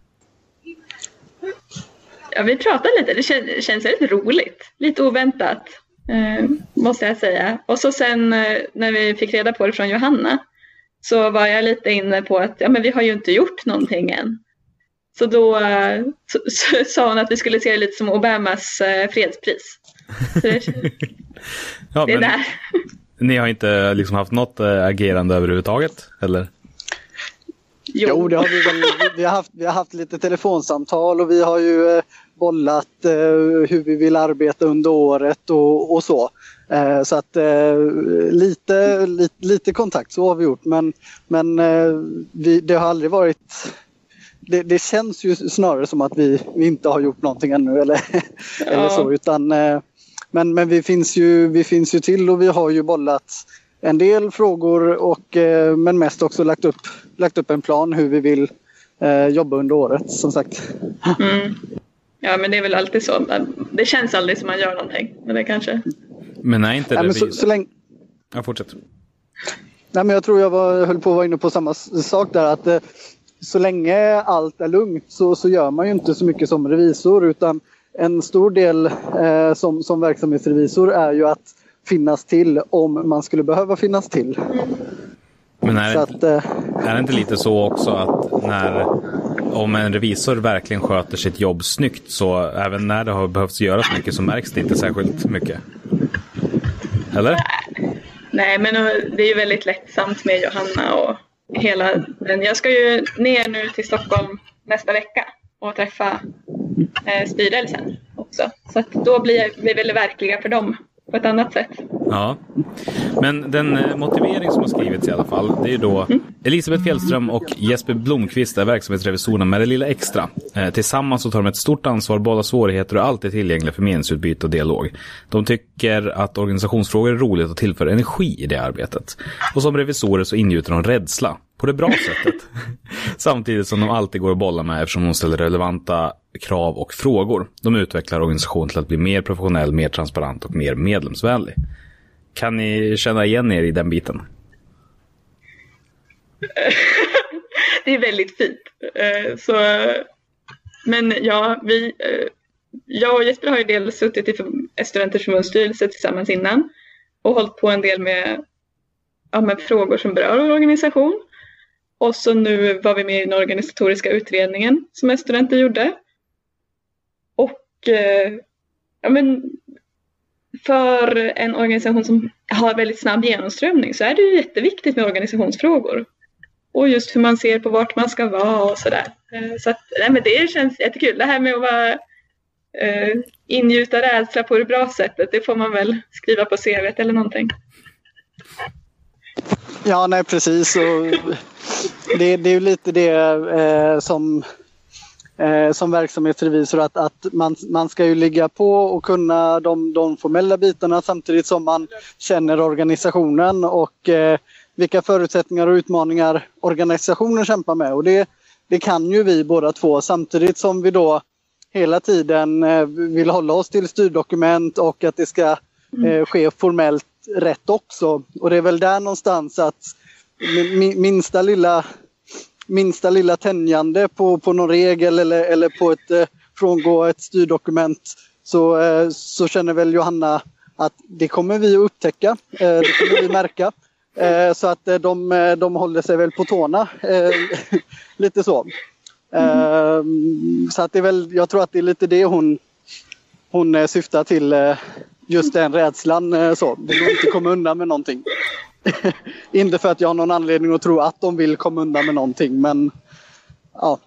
Ja, vi pratade lite. Det känns, känns väldigt roligt. Lite oväntat, eh, måste jag säga. Och så sen eh, när vi fick reda på det från Johanna så var jag lite inne på att ja, men vi har ju inte gjort någonting än. Så då eh, så, så, sa hon att vi skulle se det lite som Obamas eh, fredspris. Det, ja, det är där. Ni har inte liksom haft något äh, agerande överhuvudtaget? Eller? Jo. jo, det har vi väl. Vi har, haft, vi har haft lite telefonsamtal och vi har ju eh, bollat eh, hur vi vill arbeta under året och, och så. Eh, så att eh, lite, lite, lite kontakt så har vi gjort men, men eh, vi, det har aldrig varit det, det, känns ju snarare som att vi, vi inte har gjort någonting ännu eller, ja. eller så utan eh, men, men vi, finns ju, vi finns ju till och vi har ju bollat en del frågor och eh, men mest också lagt upp, lagt upp en plan hur vi vill eh, jobba under året som sagt. Mm. Ja men det är väl alltid så. Det känns aldrig som man gör någonting. Men det kanske... Men är inte det ja, så, så länge... Ja, fortsätt. Nej, men jag tror jag var, höll på att vara inne på samma sak där. att eh, Så länge allt är lugnt så, så gör man ju inte så mycket som revisor utan en stor del eh, som, som verksamhetsrevisor är ju att finnas till om man skulle behöva finnas till. Men är, Så att, eh, är det inte lite så också att när om en revisor verkligen sköter sitt jobb snyggt så även när det har behövts göras mycket så märks det inte särskilt mycket? Eller? Nej, men det är ju väldigt lättsamt med Johanna och hela den. Jag ska ju ner nu till Stockholm nästa vecka och träffa eh, styrelsen också. Så att då blir vi väldigt verkliga för dem på ett annat sätt. Ja, men den eh, motivering som har skrivits i alla fall, det är då Elisabeth Fjällström och Jesper Blomqvist är verksamhetsrevisorerna med det lilla extra. Eh, tillsammans så tar de ett stort ansvar, båda svårigheter och alltid tillgängliga för meningsutbyte och dialog. De tycker att organisationsfrågor är roligt och tillför energi i det arbetet. Och som revisorer så ingjuter de rädsla, på det bra sättet. Samtidigt som de alltid går att bolla med eftersom de ställer relevanta krav och frågor. De utvecklar organisationen till att bli mer professionell, mer transparent och mer medlemsvänlig. Kan ni känna igen er i den biten? det är väldigt fint. Eh, så, men ja, vi, eh, jag och Jesper har ju dels suttit i Studenters förbundsstyrelse tillsammans innan och hållit på en del med, ja, med frågor som berör vår organisation. Och så nu var vi med i den organisatoriska utredningen som studenter gjorde. Och ja, men för en organisation som har väldigt snabb genomströmning så är det ju jätteviktigt med organisationsfrågor. Och just hur man ser på vart man ska vara och sådär. Eh, så att, nej, men det känns jättekul. Det här med att vara eh, ingjuta rädsla på det bra sättet, det får man väl skriva på CV eller någonting. Ja, nej precis. Och det, det är ju lite det eh, som, eh, som verksamhetsrevisor att, att man, man ska ju ligga på och kunna de, de formella bitarna samtidigt som man känner organisationen och eh, vilka förutsättningar och utmaningar organisationen kämpar med. Och det, det kan ju vi båda två samtidigt som vi då hela tiden eh, vill hålla oss till styrdokument och att det ska eh, ske formellt rätt också. Och det är väl där någonstans att minsta lilla, minsta lilla tänjande på, på någon regel eller, eller på ett eh, frångå ett styrdokument så, eh, så känner väl Johanna att det kommer vi att upptäcka, eh, det kommer vi märka. Eh, så att eh, de, eh, de håller sig väl på tårna. Eh, lite så. Ehm, så att det är väl, jag tror att det är lite det hon, hon eh, syftar till. Just den rädslan så. Det går inte att komma undan med någonting. inte för att jag har någon anledning att tro att de vill komma undan med någonting men ja.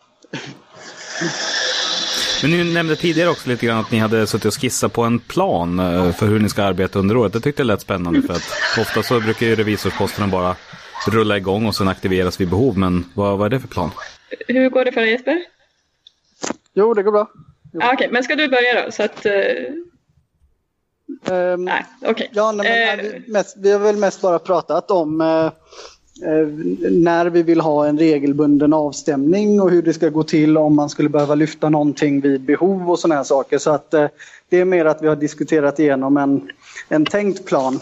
Men ni nämnde tidigare också lite grann att ni hade suttit och skissat på en plan eh, för hur ni ska arbeta under året. Det tyckte jag lät spännande för att ofta så brukar ju revisorsposterna bara rulla igång och sen aktiveras vid behov. Men vad, vad är det för plan? Hur går det för dig Jesper? Jo, det går bra. Ah, Okej, men ska du börja då? Så att, eh, Ehm, nej, okej. Ja, nej, men, Eh, vi, mest, vi har väl mest bara pratat om eh, eh, när vi vill ha en regelbunden avstämning och hur det ska gå till om man skulle behöva lyfta någonting vid behov och sådana här saker. Så att eh, det är mer att vi har diskuterat igenom en, en tänkt plan.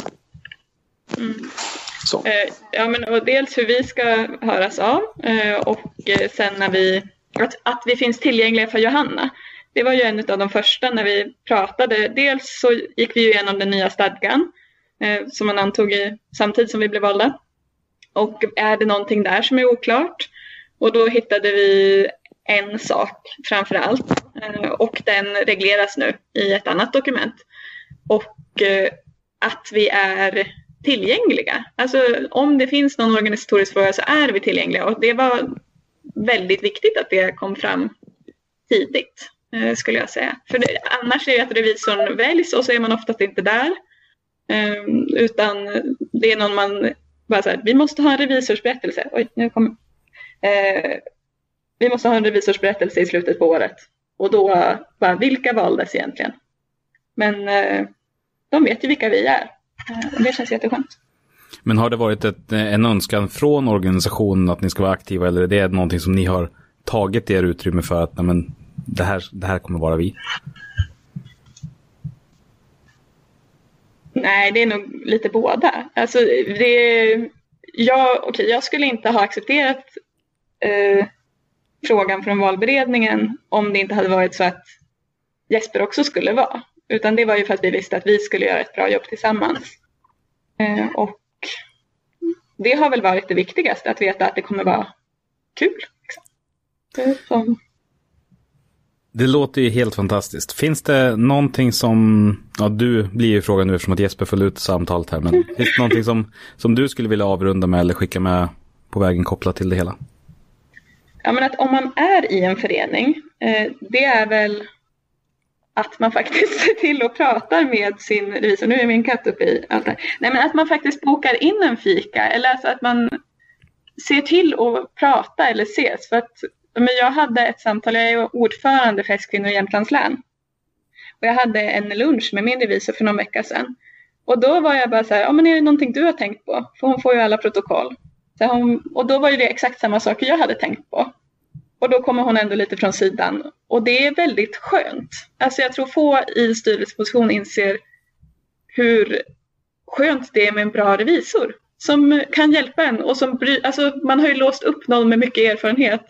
Så. Eh, ja, men och dels hur vi ska höras av eh, och eh, sen när vi, att, att vi finns tillgängliga för Johanna. Det var ju en av de första när vi pratade. Dels så gick vi ju igenom den nya stadgan eh, som man antog i, samtidigt som vi blev valda. Och är det någonting där som är oklart? Och då hittade vi en sak framför allt eh, och den regleras nu i ett annat dokument. Och eh, att vi är tillgängliga. Alltså om det finns någon organisatorisk fråga så är vi tillgängliga och det var väldigt viktigt att det kom fram tidigt Eh, skulle jag säga. För det, annars är det att revisorn väljs och så är man oftast inte där. Ehm, utan det är någon man bara så här, vi måste ha en revisorsberättelse. Oj, nu kom. Eh, vi måste ha en revisorsberättelse i slutet på året. Och då, bara, vilka valdes egentligen? Men eh, de vet ju vilka vi är. Och det känns jätteskönt. Men har det varit ett, en önskan från organisationen att ni ska vara aktiva eller är det någonting som ni har tagit er utrymme för att nej, men, det, här, det här kommer vara vi? Nej, det är nog lite båda. Alltså, det, jag, okay, jag skulle inte ha accepterat eh, frågan från valberedningen om det inte hade varit så att Jesper också skulle vara. Utan det var ju för att vi visste att vi skulle göra ett bra jobb tillsammans. Eh, och det har väl varit det viktigaste, att veta att det kommer vara kul. Liksom. Det, som, det låter ju helt fantastiskt. Finns det någonting som, ja du blir ju frågan nu eftersom att Jesper föll ut samtalet här, men finns det någonting som, som du skulle vilja avrunda med eller skicka med på vägen kopplat till det hela? ja, men att om man är i en förening, eh, det är väl att man faktiskt ser till att prata med sin revisor. Nu är min katt uppe i allt det här. Nej, men att man faktiskt bokar in en fika eller alltså att man ser till att prata eller ses. För att, men jag hade ett samtal, jag är ordförande för S-kvinnor i Jämtlands län. Och jag hade en lunch med min revisor för någon vecka sedan. Och då var jag bara så här, ja men är det någonting du har tänkt på? För hon får ju alla protokoll. Så hon, och då var ju det exakt samma saker jag hade tänkt på. Och då kommer hon ändå lite från sidan. Och det är väldigt skönt. Alltså jag tror få i styrelseposition inser hur skönt det är med en bra revisor. Som kan hjälpa en och som bry, alltså man har ju låst upp någon med mycket erfarenhet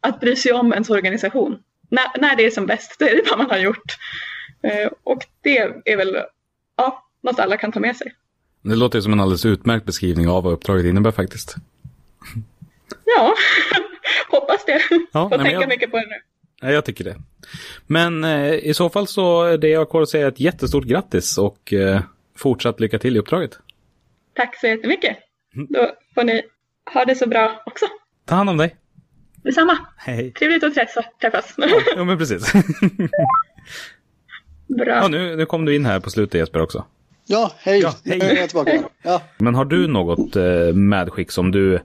att bry sig om ens organisation. När, när det är som bäst, det är det vad man har gjort. Eh, och det är väl ja, något alla kan ta med sig. Det låter som en alldeles utmärkt beskrivning av vad uppdraget innebär faktiskt. Ja, hoppas det. Ja, Får tänka jag- mycket på det nu. Ja, jag tycker det. Men eh, i så fall så är det jag kvar att säga ett jättestort grattis och eh, fortsatt lycka till i uppdraget. Tack så jättemycket. Då får ni ha det så bra också. Ta hand om dig. Detsamma. Hej. Trevligt att träffa, träffas. Ja, men precis. Bra. ja, nu, nu kom du in här på slutet Jesper också. Ja, hej. Ja, hej. Nu är jag tillbaka. Ja. Men har du något eh, medskick som du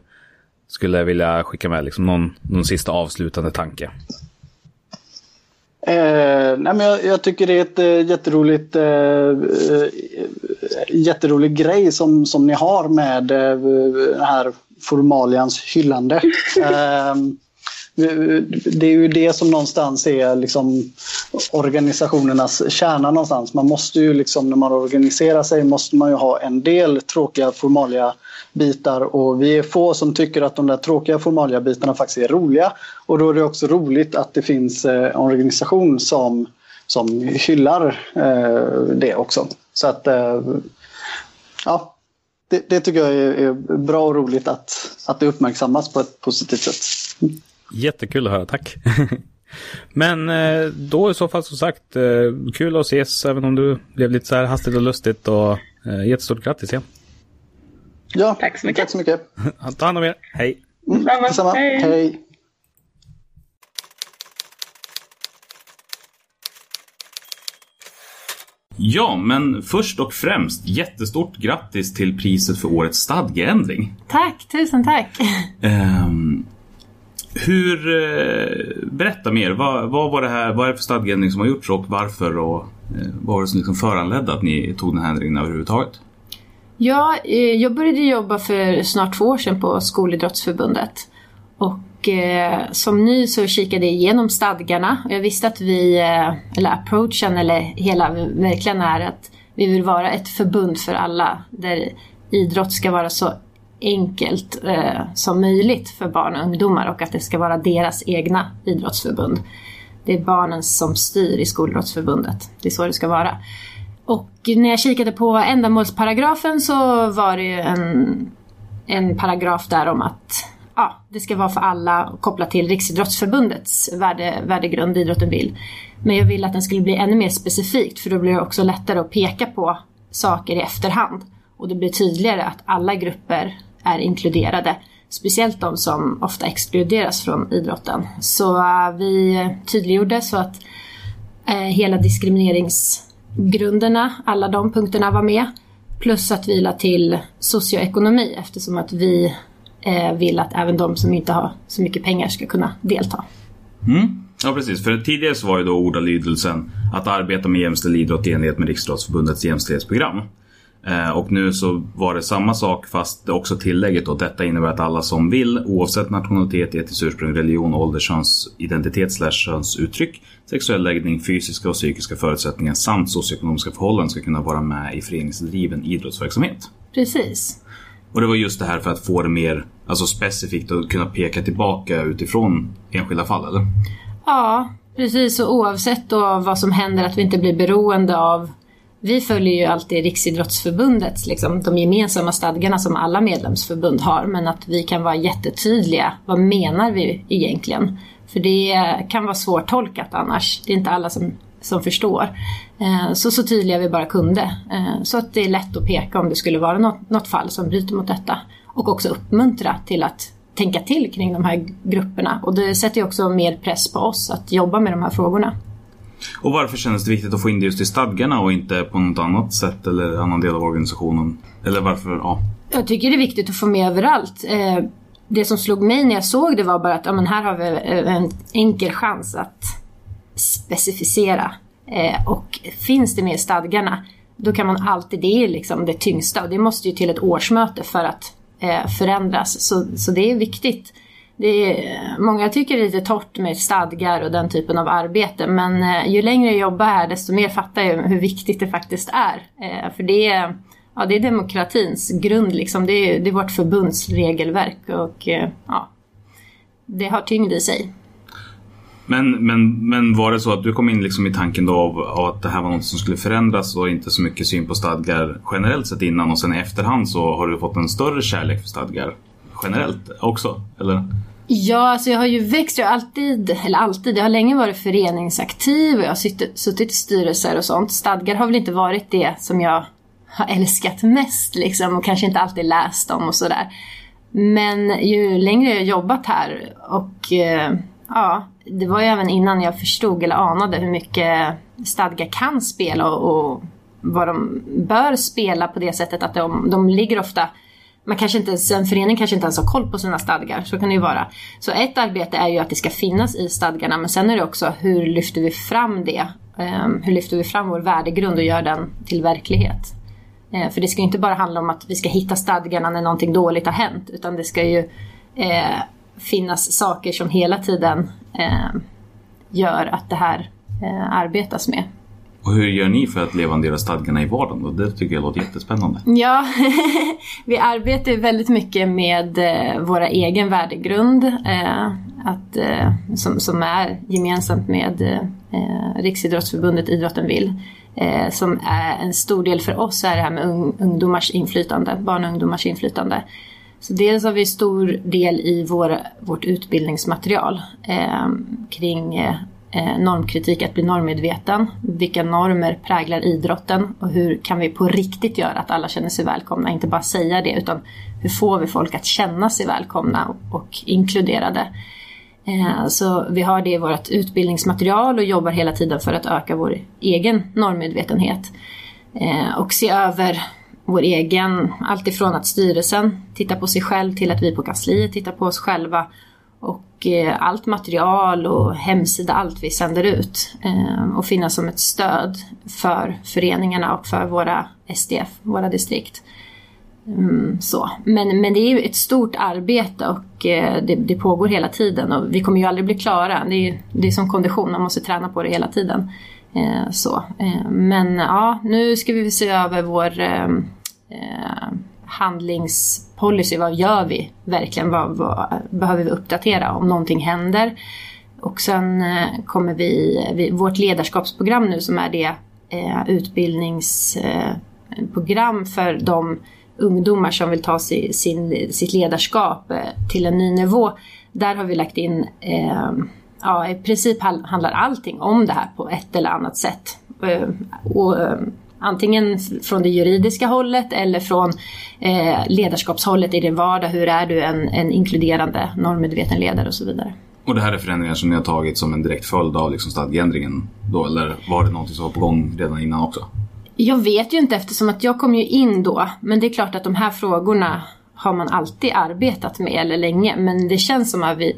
skulle vilja skicka med? Liksom någon, någon sista avslutande tanke? Eh, nej men jag, jag tycker det är ett eh, jätteroligt eh, eh, jätterolig grej som, som ni har med eh, den här formalians hyllande. Det är ju det som någonstans är liksom organisationernas kärna någonstans. Man måste ju liksom när man organiserar sig måste man ju ha en del tråkiga formalia bitar och vi är få som tycker att de där tråkiga formalia bitarna faktiskt är roliga. Och då är det också roligt att det finns eh, en organisation som, som hyllar eh, det också. Så att eh, ja, det, det tycker jag är, är bra och roligt att, att det uppmärksammas på ett positivt sätt. Mm. Jättekul att höra, tack. Men eh, då i så fall som sagt, eh, kul att ses även om du blev lite så här hastigt och lustigt och eh, jättestort grattis igen. Ja, tack så mycket. Tack så mycket. Ta hand om er, hej. Mm, detsamma. Hej. Hej. Ja, men först och främst jättestort grattis till priset för årets stadgeändring. Tack, tusen tack. Ehm, hur, eh, berätta mer. Vad, vad, var det här, vad är det för stadgeändring som har gjorts och varför? Och, eh, vad var det som liksom föranledde att ni tog den här ändringen överhuvudtaget? Ja, eh, jag började jobba för snart två år sedan på Skolidrottsförbundet. Och eh, som ny så kikade jag igenom stadgarna och jag visste att vi, eh, eller approachen eller hela verkligen är att vi vill vara ett förbund för alla där idrott ska vara så enkelt eh, som möjligt för barn och ungdomar och att det ska vara deras egna idrottsförbund. Det är barnen som styr i skolidrottsförbundet. Det är så det ska vara. Och när jag kikade på ändamålsparagrafen så var det ju en, en paragraf där om att ja, det ska vara för alla kopplat till Riksidrottsförbundets värde, värdegrund idrotten vill. Men jag ville att den skulle bli ännu mer specifikt för då blir det också lättare att peka på saker i efterhand. Och det blir tydligare att alla grupper är inkluderade. Speciellt de som ofta exkluderas från idrotten. Så eh, vi tydliggjorde så att eh, hela diskrimineringsgrunderna, alla de punkterna var med. Plus att vi la till socioekonomi eftersom att vi eh, vill att även de som inte har så mycket pengar ska kunna delta. Mm. Ja precis, för tidigare så var ju då ordalydelsen att arbeta med jämställd idrott i enlighet med Riksidrottsförbundets jämställdhetsprogram. Eh, och nu så var det samma sak fast också tillägget då. Detta innebär att alla som vill oavsett nationalitet, etniskt ursprung, religion, ålder, könsidentitet, slash könsuttryck, sexuell läggning, fysiska och psykiska förutsättningar samt socioekonomiska förhållanden ska kunna vara med i föreningsdriven idrottsverksamhet. Precis. Och det var just det här för att få det mer alltså specifikt och kunna peka tillbaka utifrån enskilda fall eller? Ja, precis och oavsett då vad som händer att vi inte blir beroende av vi följer ju alltid Riksidrottsförbundets, liksom, de gemensamma stadgarna som alla medlemsförbund har, men att vi kan vara jättetydliga. Vad menar vi egentligen? För det kan vara svårtolkat annars. Det är inte alla som, som förstår. Eh, så så tydliga vi bara kunde. Eh, så att det är lätt att peka om det skulle vara något, något fall som bryter mot detta. Och också uppmuntra till att tänka till kring de här grupperna. Och det sätter ju också mer press på oss att jobba med de här frågorna. Och varför kändes det viktigt att få in det just i stadgarna och inte på något annat sätt eller annan del av organisationen? Eller varför, ja. Jag tycker det är viktigt att få med överallt. Eh, det som slog mig när jag såg det var bara att ja, men här har vi eh, en enkel chans att specificera. Eh, och finns det med i stadgarna, då kan man alltid, det är liksom det tyngsta och det måste ju till ett årsmöte för att förändras. Så, så det är viktigt det är, många tycker det är lite torrt med stadgar och den typen av arbete men eh, ju längre jag jobbar här desto mer fattar jag hur viktigt det faktiskt är. Eh, för det är, ja, det är demokratins grund, liksom. det, är, det är vårt förbunds regelverk och eh, ja, det har tyngd i sig. Men, men, men var det så att du kom in liksom i tanken då av, av, att det här var något som skulle förändras och inte så mycket syn på stadgar generellt sett innan och sen i efterhand så har du fått en större kärlek för stadgar generellt också? Eller? Ja, alltså jag har ju växt. Jag har alltid, eller alltid, jag har länge varit föreningsaktiv och jag har suttit, suttit i styrelser och sånt. Stadgar har väl inte varit det som jag har älskat mest liksom och kanske inte alltid läst om och sådär. Men ju längre jag har jobbat här och eh, ja, det var ju även innan jag förstod eller anade hur mycket stadgar kan spela och, och vad de bör spela på det sättet att de, de ligger ofta man kanske inte, en förening kanske inte ens har koll på sina stadgar, så kan det ju vara. Så ett arbete är ju att det ska finnas i stadgarna, men sen är det också hur lyfter vi fram det? Ehm, hur lyfter vi fram vår värdegrund och gör den till verklighet? Eh, för det ska ju inte bara handla om att vi ska hitta stadgarna när någonting dåligt har hänt, utan det ska ju eh, finnas saker som hela tiden eh, gör att det här eh, arbetas med. Och hur gör ni för att levandera stadgarna i vardagen? Det tycker jag låter jättespännande. Ja, vi arbetar väldigt mycket med eh, våra egen värdegrund. Eh, att, eh, som, som är gemensamt med eh, eh Riksidrottsförbundet Idrotten vill. Eh, som är en stor del för oss är det här med un, ungdomars inflytande, barn och ungdomars inflytande. Så dels har vi stor del i vår, vårt utbildningsmaterial eh, kring eh, Eh, normkritik, att bli normmedveten. Vilka normer präglar idrotten och hur kan vi på riktigt göra att alla känner sig välkomna? Inte bara säga det utan hur får vi folk att känna sig välkomna och inkluderade? Eh, så vi har det i vårt utbildningsmaterial och jobbar hela tiden för att öka vår egen normmedvetenhet. Eh, och se över vår egen, alltifrån att styrelsen tittar på sig själv till att vi på kansliet tittar på oss själva och eh, allt material och hemsida, allt vi sänder ut. Eh, och finnas som ett stöd för föreningarna och för våra SDF, våra distrikt. Mm, så. Men, men det är ju ett stort arbete och eh, det, det, pågår hela tiden och vi kommer ju aldrig bli klara. Det är, det är som kondition, man måste träna på det hela tiden. Eh, så. Eh, men ja, nu ska vi se över vår eh, handlingspolicy. Vad gör vi verkligen? Vad, vad, behöver vi uppdatera om någonting händer? Och sen eh, kommer vi, vi, vårt ledarskapsprogram nu som är det eh, utbildningsprogram eh, för de ungdomar som vill ta si, sin, sitt ledarskap till en ny nivå. Där har vi lagt in eh, ja, i princip handlar allting om det här på ett eller annat sätt. Eh, och, eh, antingen från det juridiska hållet eller från eh, ledarskapshållet i din vardag. Hur är du en, en inkluderande normmedveten ledare och så vidare. Och det här är förändringar som ni har tagit som en direkt följd av liksom stadgeändringen då? Eller var det någonting som var på gång redan innan också? Jag vet ju inte eftersom att jag kom ju in då. Men det är klart att de här frågorna har man alltid arbetat med eller länge. Men det känns som att vi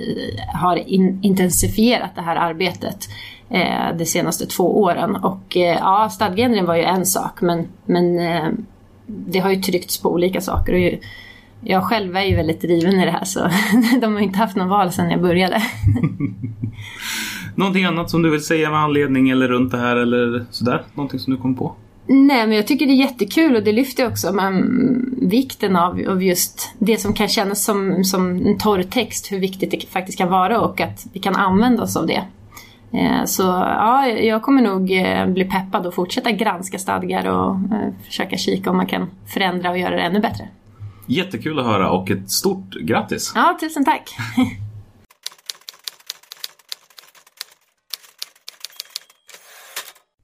har in, intensifierat det här arbetet eh, de senaste två åren. Och eh, ja, stadgeändringen var ju en sak men, men eh, det har ju tryckts på olika saker. Och ju, jag själv är ju väldigt driven i det här så de har inte haft någon val sedan jag började. Någonting annat som du vill säga med anledning eller runt det här eller sådär? Någonting som du kom på? Nej, men jag tycker det är jättekul och det lyfter också men, vikten av, av just det som kan kännas som, som en torr text, hur viktigt det faktiskt kan vara och att vi kan använda oss av det. Eh, så ja, jag kommer nog eh, bli peppad och fortsätta granska stadgar och eh, försöka kika om man kan förändra och göra det ännu bättre. Jättekul att höra och ett stort grattis! Ja, tusen tack!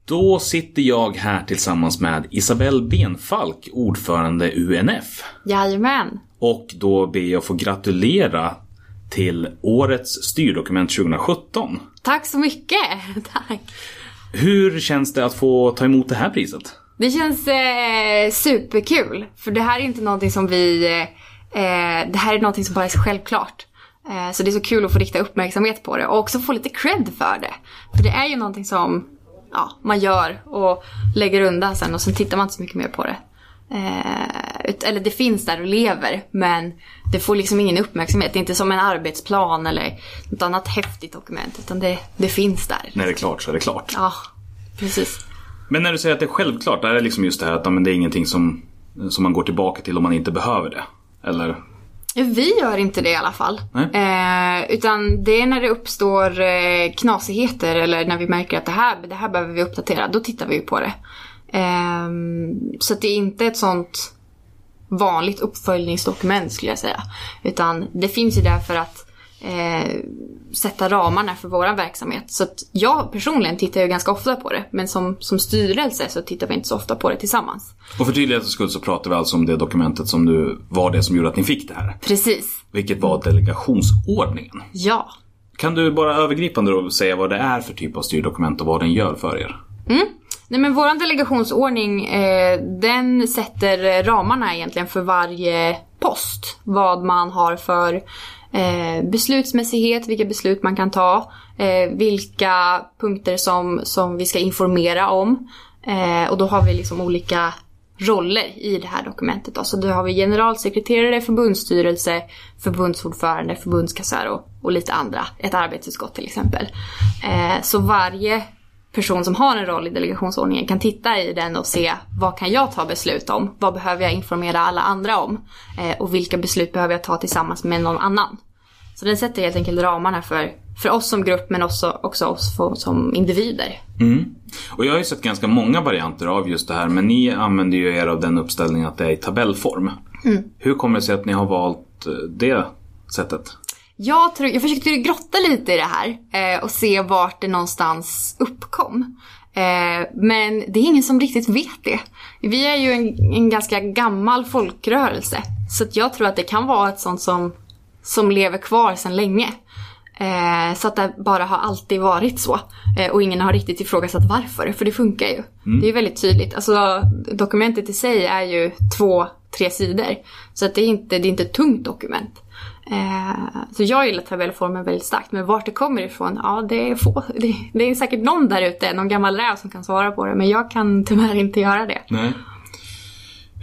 Då sitter jag här tillsammans med Isabelle Benfalk, ordförande UNF. Jajamän. Och då ber jag få gratulera till årets styrdokument 2017. Tack så mycket! Tack! Hur känns det att få ta emot det här priset? Det känns eh, superkul, för det här är inte någonting som vi... Eh, det här är någonting som bara är självklart. Eh, så det är så kul att få rikta uppmärksamhet på det och också få lite cred för det. För det är ju någonting som ja, man gör och lägger undan sen och sen tittar man inte så mycket mer på det. Eh, eller det finns där och lever men det får liksom ingen uppmärksamhet. Det är inte som en arbetsplan eller något annat häftigt dokument utan det, det finns där. När det är klart så är det klart. Ja, precis. Men när du säger att det är självklart, är det liksom just det här att men det är ingenting som, som man går tillbaka till om man inte behöver det? Eller? Vi gör inte det i alla fall. Eh, utan det är när det uppstår eh, knasigheter eller när vi märker att det här, det här behöver vi uppdatera. Då tittar vi på det. Eh, så det är inte ett sånt vanligt uppföljningsdokument skulle jag säga. Utan det finns ju där för att eh, sätta ramarna för vår verksamhet. Så att jag personligen tittar ju ganska ofta på det. Men som, som styrelse så tittar vi inte så ofta på det tillsammans. Och för tydlighetens skull så pratar vi alltså om det dokumentet som nu var det som gjorde att ni fick det här. Precis. Vilket var delegationsordningen. Ja. Kan du bara övergripande då säga vad det är för typ av styrdokument och vad den gör för er? Mm. Nej men våran delegationsordning eh, den sätter ramarna egentligen för varje post. Vad man har för eh, beslutsmässighet, vilka beslut man kan ta, eh, vilka punkter som, som vi ska informera om. Eh, och då har vi liksom olika roller i det här dokumentet. Då. Så då har vi generalsekreterare, förbundsstyrelse, förbundsordförande, förbundskassör och, och lite andra. Ett arbetsutskott till exempel. Eh, så varje person som har en roll i delegationsordningen kan titta i den och se vad kan jag ta beslut om? Vad behöver jag informera alla andra om? Eh, och vilka beslut behöver jag ta tillsammans med någon annan? Så den sätter helt enkelt ramarna för, för oss som grupp men också, också oss för, som individer. Mm. Och jag har ju sett ganska många varianter av just det här men ni använder ju er av den uppställningen att det är i tabellform. Mm. Hur kommer det sig att ni har valt eh, det sättet? Jag, tror, jag försökte grotta lite i det här eh, och se vart det någonstans uppkom. Eh, men det är ingen som riktigt vet det. Vi är ju en, en ganska gammal folkrörelse. Så jag tror att det kan vara ett sånt som, som lever kvar sedan länge. Eh, så att det bara har alltid varit så. Eh, och ingen har riktigt ifrågasatt varför, för det funkar ju. Mm. Det är väldigt tydligt. Alltså dokumentet i sig är ju två tre sidor. Så att det, är inte, det är inte ett tungt dokument. Eh, så jag gillar tabellformen väldigt starkt. Men vart det kommer ifrån, ja det är få. Det, det är säkert någon där ute, någon gammal räv som kan svara på det. Men jag kan tyvärr inte göra det. Nej.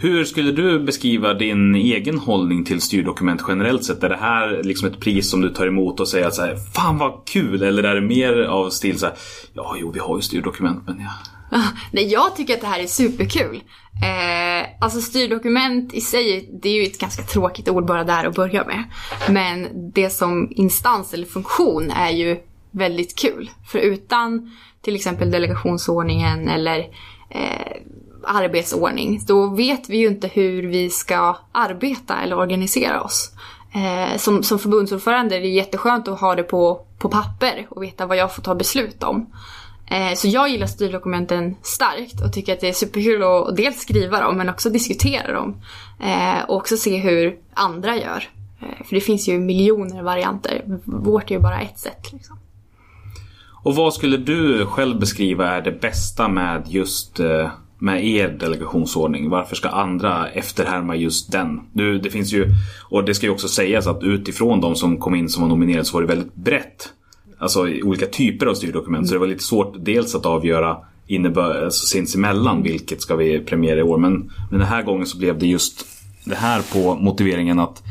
Hur skulle du beskriva din egen hållning till styrdokument generellt sett? Är det här liksom ett pris som du tar emot och säger att så här, fan vad kul? Eller är det mer av stil så här, ja jo vi har ju styrdokument men ja. Nej, jag tycker att det här är superkul. Eh, alltså styrdokument i sig, det är ju ett ganska tråkigt ord bara där att börja med. Men det som instans eller funktion är ju väldigt kul. För utan till exempel delegationsordningen eller eh, arbetsordning, då vet vi ju inte hur vi ska arbeta eller organisera oss. Eh, som, som förbundsordförande är det jätteskönt att ha det på, på papper och veta vad jag får ta beslut om. Eh, så jag gillar styrdokumenten starkt och tycker att det är superkul att dels skriva dem men också diskutera dem. Eh, och också se hur andra gör. Eh, för det finns ju miljoner varianter. Vårt är ju bara ett sätt. Liksom. Och vad skulle du själv beskriva är det bästa med just med er delegationsordning? Varför ska andra efterhärma just den? Du, det finns ju, och det ska ju också sägas att utifrån de som kom in som var nominerade så var det väldigt brett alltså olika typer av styrdokument. Mm. Så det var lite svårt dels att avgöra alltså sinsemellan vilket ska vi premiera i år. Men, men den här gången så blev det just det här på motiveringen att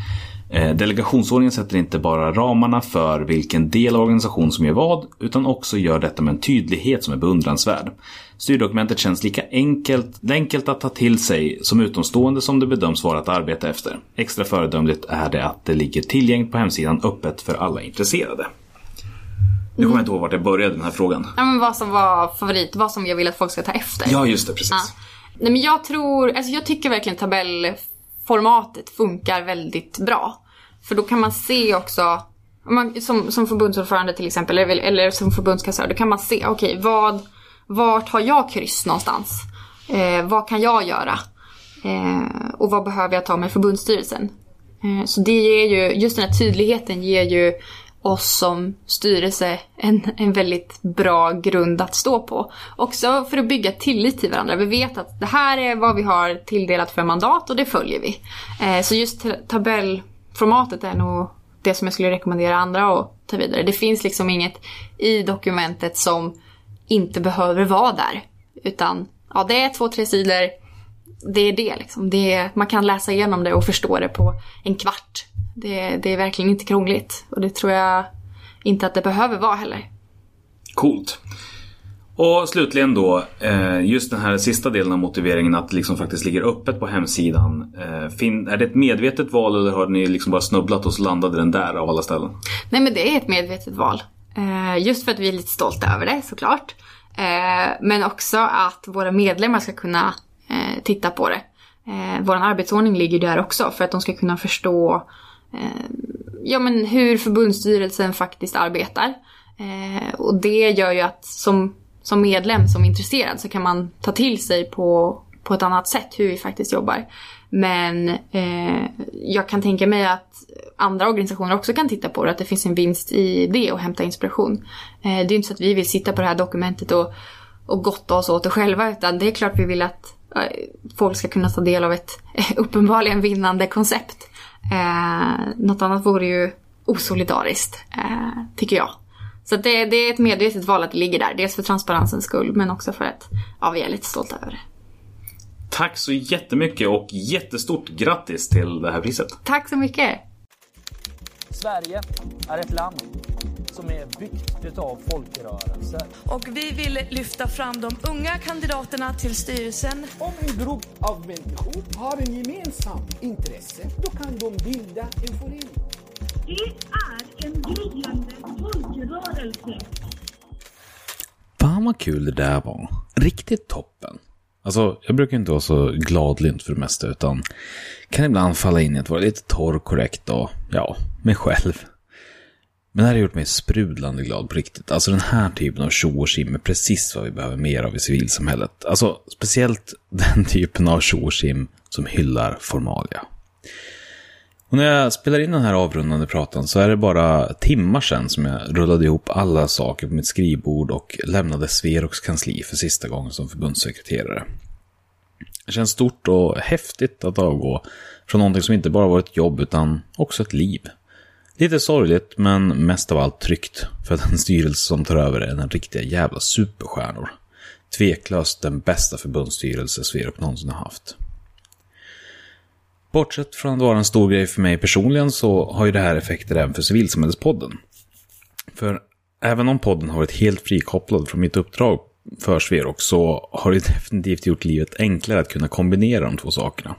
eh, delegationsordningen sätter inte bara ramarna för vilken del av organisationen som gör vad, utan också gör detta med en tydlighet som är beundransvärd. Styrdokumentet känns lika enkelt, enkelt att ta till sig som utomstående som det bedöms vara att arbeta efter. Extra föredömligt är det att det ligger tillgängligt på hemsidan öppet för alla intresserade. Nu kommer jag inte ihåg vart jag började den här frågan. Ja, men vad som var favorit, vad som jag vill att folk ska ta efter. Ja, just det, precis. Ja. Nej, men jag tror, alltså jag tycker verkligen tabellformatet funkar väldigt bra. För då kan man se också, man, som, som förbundsordförande till exempel, eller, eller som förbundskassör, då kan man se, okej, okay, vad, vart har jag kryss någonstans? Eh, vad kan jag göra? Eh, och vad behöver jag ta med förbundsstyrelsen? Eh, så det ger ju, just den här tydligheten ger ju oss som styrelse en, en väldigt bra grund att stå på. Också för att bygga tillit till varandra. Vi vet att det här är vad vi har tilldelat för mandat och det följer vi. Eh, så just tabellformatet är nog det som jag skulle rekommendera andra att ta vidare. Det finns liksom inget i dokumentet som inte behöver vara där. Utan ja, det är två, tre sidor. Det är det liksom. Det är, man kan läsa igenom det och förstå det på en kvart. Det, det är verkligen inte krångligt och det tror jag inte att det behöver vara heller. Coolt. Och slutligen då, eh, just den här sista delen av motiveringen att det liksom faktiskt ligger öppet på hemsidan. Eh, är det ett medvetet val eller har ni liksom bara snubblat och så landade den där av alla ställen? Nej men det är ett medvetet val. Eh, just för att vi är lite stolta över det såklart. Men också att våra medlemmar ska kunna titta på det. Vår arbetsordning ligger där också för att de ska kunna förstå Eh, ja, men hur förbundsstyrelsen faktiskt arbetar. Eh, och det gör ju att som, som medlem, som intresserad, så kan man ta till sig på, på ett annat sätt hur vi faktiskt jobbar. Men eh, jag kan tänka mig att andra organisationer också kan titta på det, att det finns en vinst i det och hämta inspiration. Eh, det är inte så att vi vill sitta på det här dokumentet och, och gotta oss åt det själva, utan det är klart vi vill att eh, folk ska kunna ta del av ett uppenbarligen vinnande koncept. Eh, något annat vore ju osolidariskt, eh, tycker jag. Så det, det, är ett medvetet val att det ligger där. Dels för transparensens skull men också för att ja, vi är lite stolta över det. Tack så jättemycket och jättestort grattis till det här priset. Tack så mycket. Sverige är ett land som är byggt av folkrörelser. Och vi vill lyfta fram de unga kandidaterna till styrelsen. Om en grupp av människor har en gemensam intresse, då kan de bilda en förening. Det är en gryende folkrörelse. Fan vad kul det där var. Riktigt toppen. Alltså, jag brukar inte vara så gladlynt för det mesta, utan kan ibland falla in i att vara lite torr, korrekt och, ja, mig själv. Men det här har gjort mig sprudlande glad på riktigt. Alltså den här typen av tjo och är precis vad vi behöver mer av i civilsamhället. Alltså speciellt den typen av tjo som hyllar formalia. Och när jag spelar in den här avrundande pratan så är det bara timmar sedan som jag rullade ihop alla saker på mitt skrivbord och lämnade Sveroks kansli för sista gången som förbundssekreterare. Det känns stort och häftigt att avgå från någonting som inte bara var ett jobb utan också ett liv. Lite sorgligt men mest av allt tryggt för att den styrelse som tar över är den riktiga jävla superstjärnor. Tveklöst den bästa förbundsstyrelse Sverok någonsin har haft. Bortsett från att vara en stor grej för mig personligen så har ju det här effekter även för Civilsamhällespodden. För även om podden har varit helt frikopplad från mitt uppdrag för Sverok så har det definitivt gjort livet enklare att kunna kombinera de två sakerna.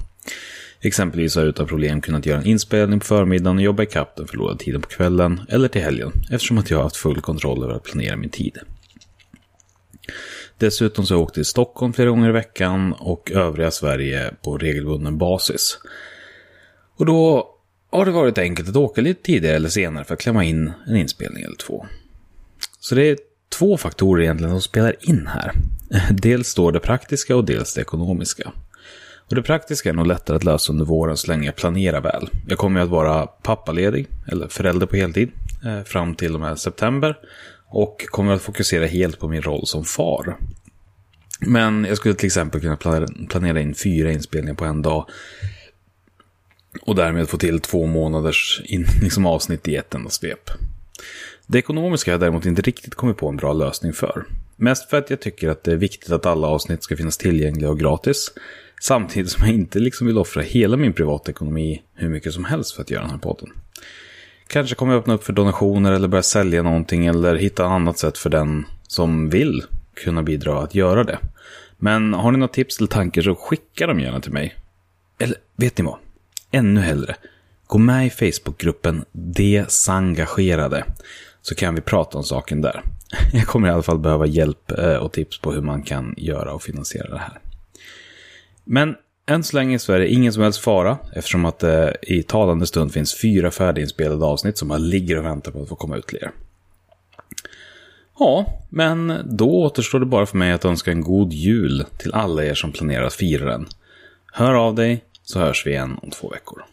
Exempelvis har jag utan problem kunnat göra en inspelning på förmiddagen och jobba ikapp den förlorade tiden på kvällen eller till helgen eftersom att jag har haft full kontroll över att planera min tid. Dessutom så har jag åkt till Stockholm flera gånger i veckan och övriga Sverige på regelbunden basis. Och då har det varit enkelt att åka lite tidigare eller senare för att klämma in en inspelning eller två. Så det är två faktorer egentligen som spelar in här. Dels då det praktiska och dels det ekonomiska. Och det praktiska är nog lättare att lösa under våren så länge jag planerar väl. Jag kommer ju att vara pappaledig, eller förälder på heltid, eh, fram till och med september. Och kommer att fokusera helt på min roll som far. Men jag skulle till exempel kunna planera in fyra inspelningar på en dag. Och därmed få till två månaders in, liksom avsnitt i ett enda svep. Det ekonomiska har jag däremot inte riktigt kommit på en bra lösning för. Mest för att jag tycker att det är viktigt att alla avsnitt ska finnas tillgängliga och gratis. Samtidigt som jag inte liksom vill offra hela min privatekonomi hur mycket som helst för att göra den här podden. Kanske kommer jag öppna upp för donationer eller börja sälja någonting eller hitta ett annat sätt för den som vill kunna bidra att göra det. Men har ni några tips eller tankar så skicka dem gärna till mig. Eller vet ni vad? Ännu hellre. Gå med i Facebookgruppen Desengagerade så kan vi prata om saken där. Jag kommer i alla fall behöva hjälp eh, och tips på hur man kan göra och finansiera det här. Men än så länge så är det ingen som helst fara eftersom att det i talande stund finns fyra färdiginspelade avsnitt som bara ligger och väntar på att få komma ut till er. Ja, men då återstår det bara för mig att önska en god jul till alla er som planerar att fira den. Hör av dig så hörs vi igen om två veckor.